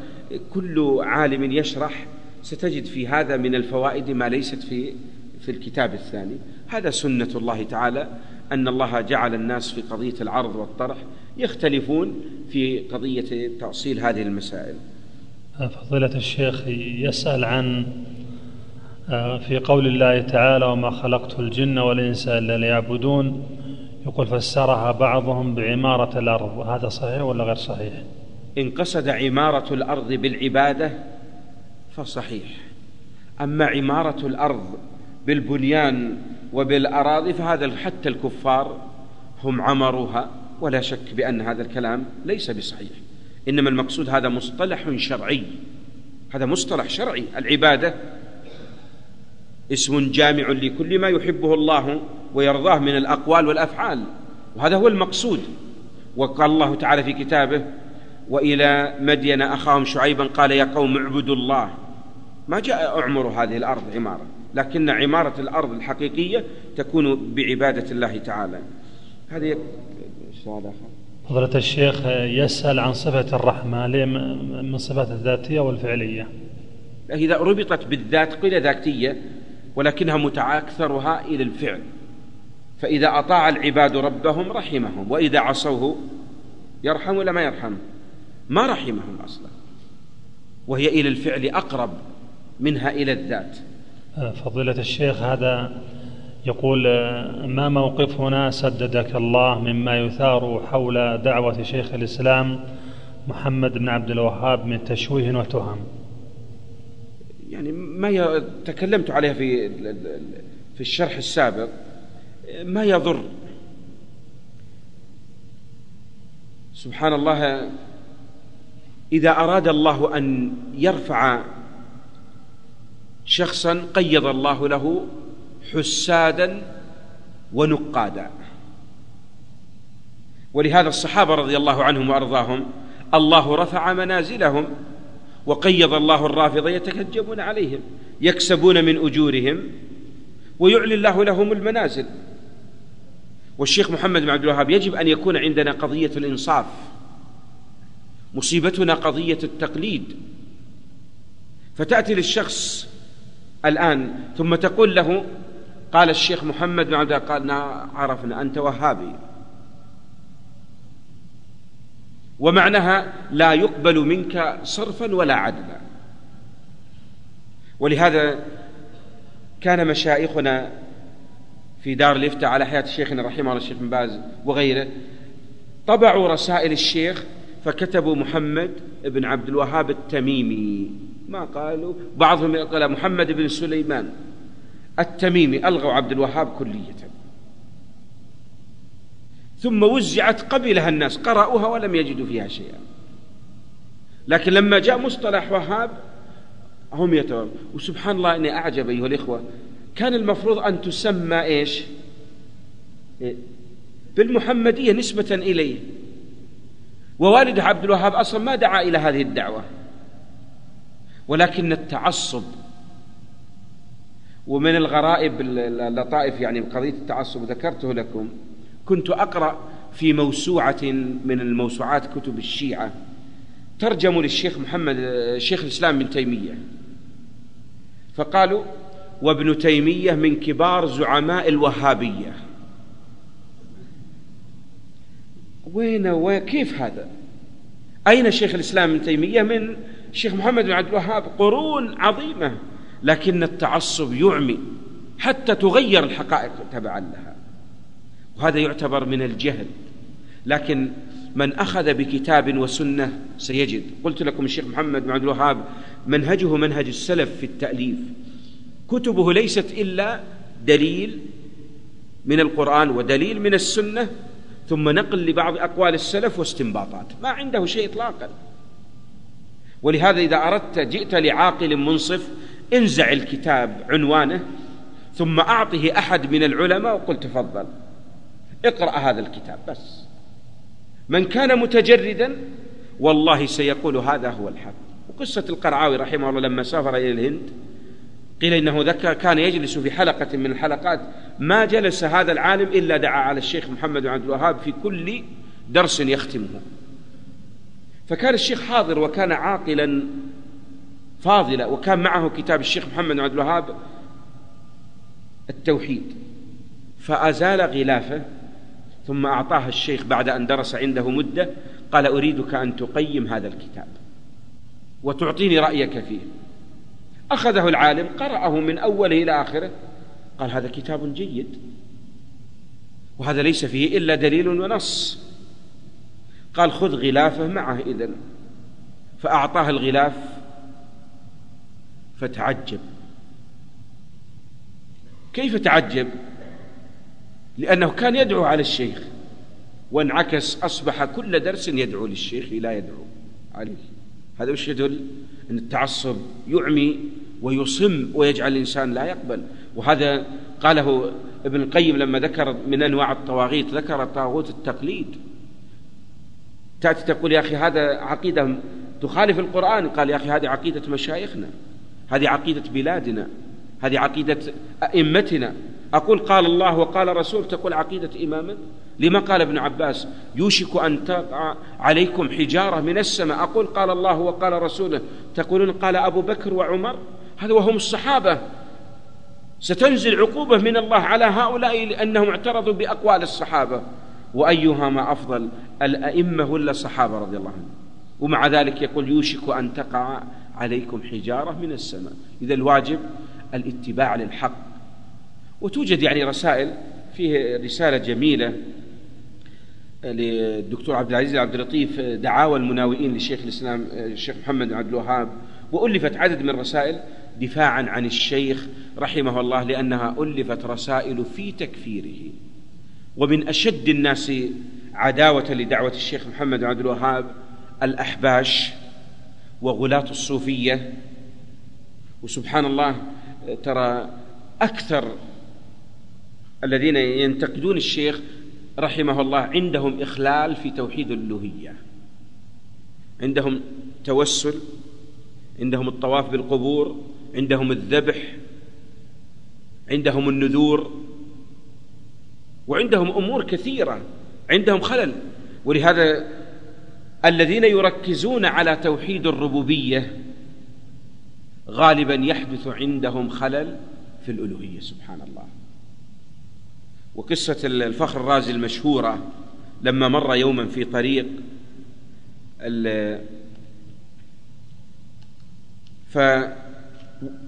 كل عالم يشرح ستجد في هذا من الفوائد ما ليست في في الكتاب الثاني. هذا سنة الله تعالى أن الله جعل الناس في قضية العرض والطرح يختلفون في قضية تأصيل هذه المسائل. فضيلة الشيخ يسأل عن آه، في قول الله تعالى وما خلقت الجن والإنس إلا ليعبدون يقول فسرها بعضهم بعمارة الأرض هذا صحيح ولا غير صحيح؟ إن قصد عمارة الأرض بالعبادة فصحيح. أما عمارة الأرض بالبنيان وبالأراضي فهذا حتى الكفار هم عمروها. ولا شك بأن هذا الكلام ليس بصحيح. إنما المقصود هذا مصطلح شرعي. هذا مصطلح شرعي. العبادة اسم جامع لكل ما يحبه الله ويرضاه من الأقوال والأفعال. وهذا هو المقصود. وقال الله تعالى في كتابه وإلى مدين أخاهم شعيبا قال يا قوم اعبدوا الله. ما جاء اعمر هذه الأرض عمارة. لكن عمارة الأرض الحقيقية تكون بعبادة الله تعالى. هذه سؤال اخر فضلة الشيخ يسأل عن صفة الرحمة من صفات الذاتية والفعلية. إذا ربطت بالذات قيل ذاتية ولكنها متعاكثرها إلى الفعل. فإذا أطاع العباد ربهم رحمهم وإذا عصوه يرحم ولا ما يرحم؟ ما رحمهم أصلا. وهي إلى الفعل أقرب منها إلى الذات. فضيلة الشيخ هذا يقول ما موقفنا سددك الله مما يثار حول دعوة شيخ الإسلام محمد بن عبد الوهاب من تشويه وتهم. يعني ما تكلمت عليها في في الشرح السابق. ما يضر؟ سبحان الله إذا أراد الله أن يرفع شخصا قيض الله له حسادا ونقادا. ولهذا الصحابة رضي الله عنهم وأرضاهم الله رفع منازلهم وقيض الله الرافضة يتكجبون عليهم يكسبون من أجورهم ويعلي الله لهم المنازل. والشيخ محمد بن عبد الوهاب يجب أن يكون عندنا قضية الإنصاف مصيبتنا قضية التقليد. فتأتي للشخص الآن ثم تقول له قال الشيخ محمد بن عبد قال عرفنا أنت وهابي. ومعناها لا يقبل منك صرفا ولا عدلا. ولهذا كان مشايخنا في دار الافتاء على حياة شيخنا رحمه الله الشيخ بن باز وغيره طبعوا رسائل الشيخ فكتبوا محمد بن عبد الوهاب التميمي. ما قالوا؟ بعضهم قال محمد بن سليمان. التميمي ألغوا عبد الوهاب كلية. ثم وزعت قبلها الناس قرأوها ولم يجدوا فيها شيئا. لكن لما جاء مصطلح وهاب هم يتوهم وسبحان الله إني أعجب أيها الإخوة. كان المفروض أن تسمى إيش؟ بالمحمدية نسبة إليه. ووالد عبد الوهاب أصلا ما دعا إلى هذه الدعوة. ولكن التعصب ومن الغرائب اللطائف يعني قضية التعصب ذكرته لكم. كنت أقرأ في موسوعة من الموسوعات كتب الشيعة ترجموا للشيخ محمد شيخ الإسلام ابن تيمية. فقالوا وابن تيمية من كبار زعماء الوهابية. وين وكيف هذا؟ أين شيخ الإسلام ابن تيمية من الشيخ محمد بن عبد الوهاب؟ قرون عظيمة. لكن التعصب يعمي حتى تغير الحقائق تبعا لها. وهذا يعتبر من الجهل. لكن من أخذ بكتاب وسنة سيجد. قلت لكم الشيخ محمد بن عبد الوهاب منهجه منهج السلف في التأليف. كتبه ليست إلا دليل من القرآن ودليل من السنة ثم نقل لبعض أقوال السلف واستنباطات. ما عنده شيء إطلاقا. ولهذا إذا أردت جئت لعاقل منصف انزع الكتاب عنوانه ثم أعطه أحد من العلماء وقل تفضل. اقرأ هذا الكتاب بس. من كان متجردا والله سيقول هذا هو الحق. وقصة القرعاوي رحمه الله لما سافر إلى الهند قيل إنه ذكر كان يجلس في حلقة من الحلقات ما جلس هذا العالم إلا دعا على الشيخ محمد بن عبد الوهاب في كل درس يختمه. فكان الشيخ حاضر وكان عاقلا فاضلا وكان معه كتاب الشيخ محمد بن عبد الوهاب التوحيد. فأزال غلافه ثم أعطاه الشيخ بعد أن درس عنده مدة قال أريدك أن تقيم هذا الكتاب وتعطيني رأيك فيه. أخذه العالم قرأه من أوله إلى آخره قال هذا كتاب جيد وهذا ليس فيه إلا دليل ونص. قال خذ غلافه معه إذن. فأعطاه الغلاف فتعجب. كيف تعجب؟ لأنه كان يدعو على الشيخ. وانعكس أصبح كل درس يدعو للشيخ لا يدعو عليه. هذا وش يدل؟ أن التعصب يعمي ويصم ويجعل الإنسان لا يقبل. وهذا قاله ابن القيم لما ذكر من أنواع الطواغيت ذكر طاغوت التقليد. تأتي تقول يا أخي هذا عقيدة تخالف القرآن. قال يا أخي هذه عقيدة مشايخنا. هذه عقيدة بلادنا هذه عقيدة أئمتنا. أقول قال الله وقال رسول تقول عقيدة إمامنا لما قال ابن عباس؟ يوشك أن تقع عليكم حجارة من السماء. أقول قال الله وقال رسوله تقولون قال أبو بكر وعمر؟ هذا وهم الصحابة. ستنزل عقوبة من الله على هؤلاء لأنهم اعترضوا بأقوال الصحابة. وأيها ما أفضل الأئمة ولا الصحابة رضي الله عنهم؟ ومع ذلك يقول يوشك أن تقع عليكم حجارة من السماء. إذا الواجب الاتباع للحق. وتوجد يعني رسائل فيه رسالة جميلة للدكتور عبد العزيز عبد اللطيف دعاوى المناوئين لشيخ الإسلام الشيخ محمد بن عبد الوهاب. وألفت عدد من الرسائل دفاعا عن الشيخ رحمه الله لأنها ألفت رسائل في تكفيره. ومن أشد الناس عداوة لدعوة الشيخ محمد بن عبد الوهاب الأحباش. وغلاة الصوفية. وسبحان الله ترى أكثر الذين ينتقدون الشيخ رحمه الله عندهم إخلال في توحيد الألوهية. عندهم توسل عندهم الطواف بالقبور عندهم الذبح عندهم النذور وعندهم أمور كثيرة عندهم خلل. ولهذا الذين يركزون على توحيد الربوبية غالبا يحدث عندهم خلل في الألوهية سبحان الله. وقصة الفخر الرازي المشهورة لما مر يوما في طريق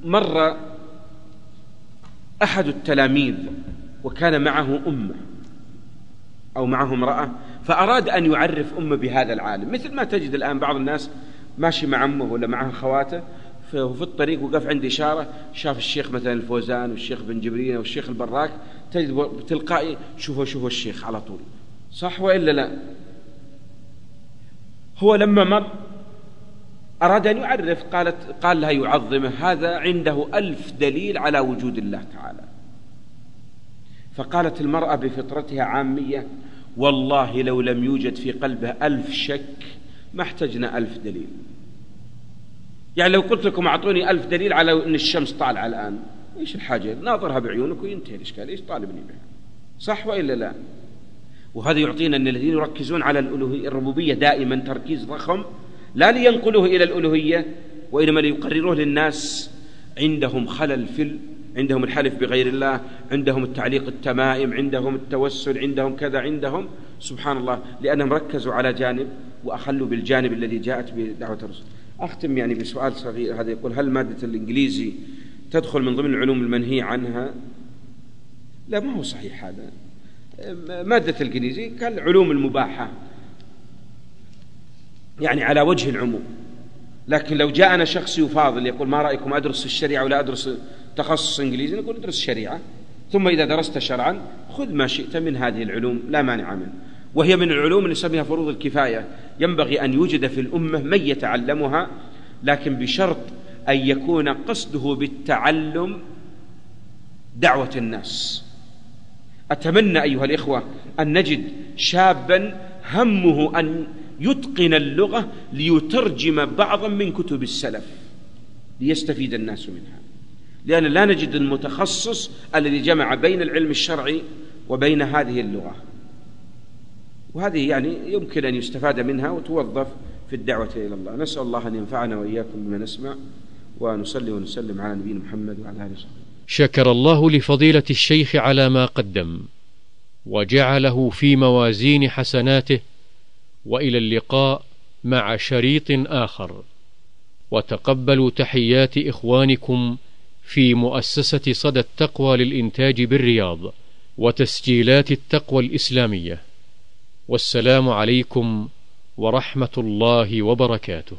فمر أحد التلاميذ وكان معه أمه. أو معه امرأة فأراد أن يعرف أمه بهذا العالم. مثل ما تجد الآن بعض الناس ماشي مع أمه ولا معه خواته في الطريق وقف عند إشارة شاف الشيخ مثلا الفوزان والشيخ بن جبرين والشيخ البراك تجد تلقائي شوفوا شوفوا الشيخ على طول. صح وإلا لا؟ هو لما مر أراد أن يعرف قالت قال لها يعظمه هذا عنده ألف دليل على وجود الله تعالى. فقالت المرأة بفطرتها عامية والله لو لم يوجد في قلبه ألف شك ما احتجنا ألف دليل. يعني لو قلت لكم أعطوني ألف دليل على أن الشمس طالعة الآن إيش الحاجة؟ ناظرها بعيونك وينتهي الإشكال. إيش طالبني بها صح وإلا لا؟ وهذا يعطينا أن الذين يركزون على الألوهية الربوبية دائما تركيز ضخم لا لينقلوه إلى الألوهية وإنما ليقرروه للناس عندهم خلل في عندهم الحلف بغير الله عندهم التعليق التمائم عندهم التوسل عندهم كذا عندهم. سبحان الله لأنهم ركزوا على جانب وأخلوا بالجانب الذي جاءت بدعوة الرسول. أختم يعني بسؤال صغير هذا يقول هل مادة الإنجليزي تدخل من ضمن العلوم المنهي عنها؟ لا ما هو صحيح هذا. مادة الإنجليزي كالعلوم المباحة يعني على وجه العموم. لكن لو جاءنا شخص يفاضل يقول ما رأيكم أدرس الشريعة ولا أدرس تخصص إنجليزي نقول ادرس شريعة. ثم إذا درست شرعا خذ ما شئت من هذه العلوم لا مانع منه. وهي من العلوم اللي نسميها فروض الكفاية. ينبغي أن يوجد في الأمة من يتعلمها لكن بشرط أن يكون قصده بالتعلم دعوة الناس. أتمنى أيها الإخوة أن نجد شابا همه أن يتقن اللغة ليترجم بعضا من كتب السلف ليستفيد الناس منها. لأن لا نجد المتخصص الذي جمع بين العلم الشرعي وبين هذه اللغة. وهذه يعني يمكن أن يستفاد منها وتوظف في الدعوة إلى الله. نسأل الله أن ينفعنا وإياكم بما نسمع ونصلي ونسلم على نبينا محمد وعلى آله وصحبه. شكر الله لفضيلة الشيخ على ما قدم وجعله في موازين حسناته وإلى اللقاء مع شريط آخر. وتقبلوا تحيات إخوانكم في مؤسسة صدى التقوى للإنتاج بالرياض وتسجيلات التقوى الإسلامية. والسلام عليكم ورحمة الله وبركاته.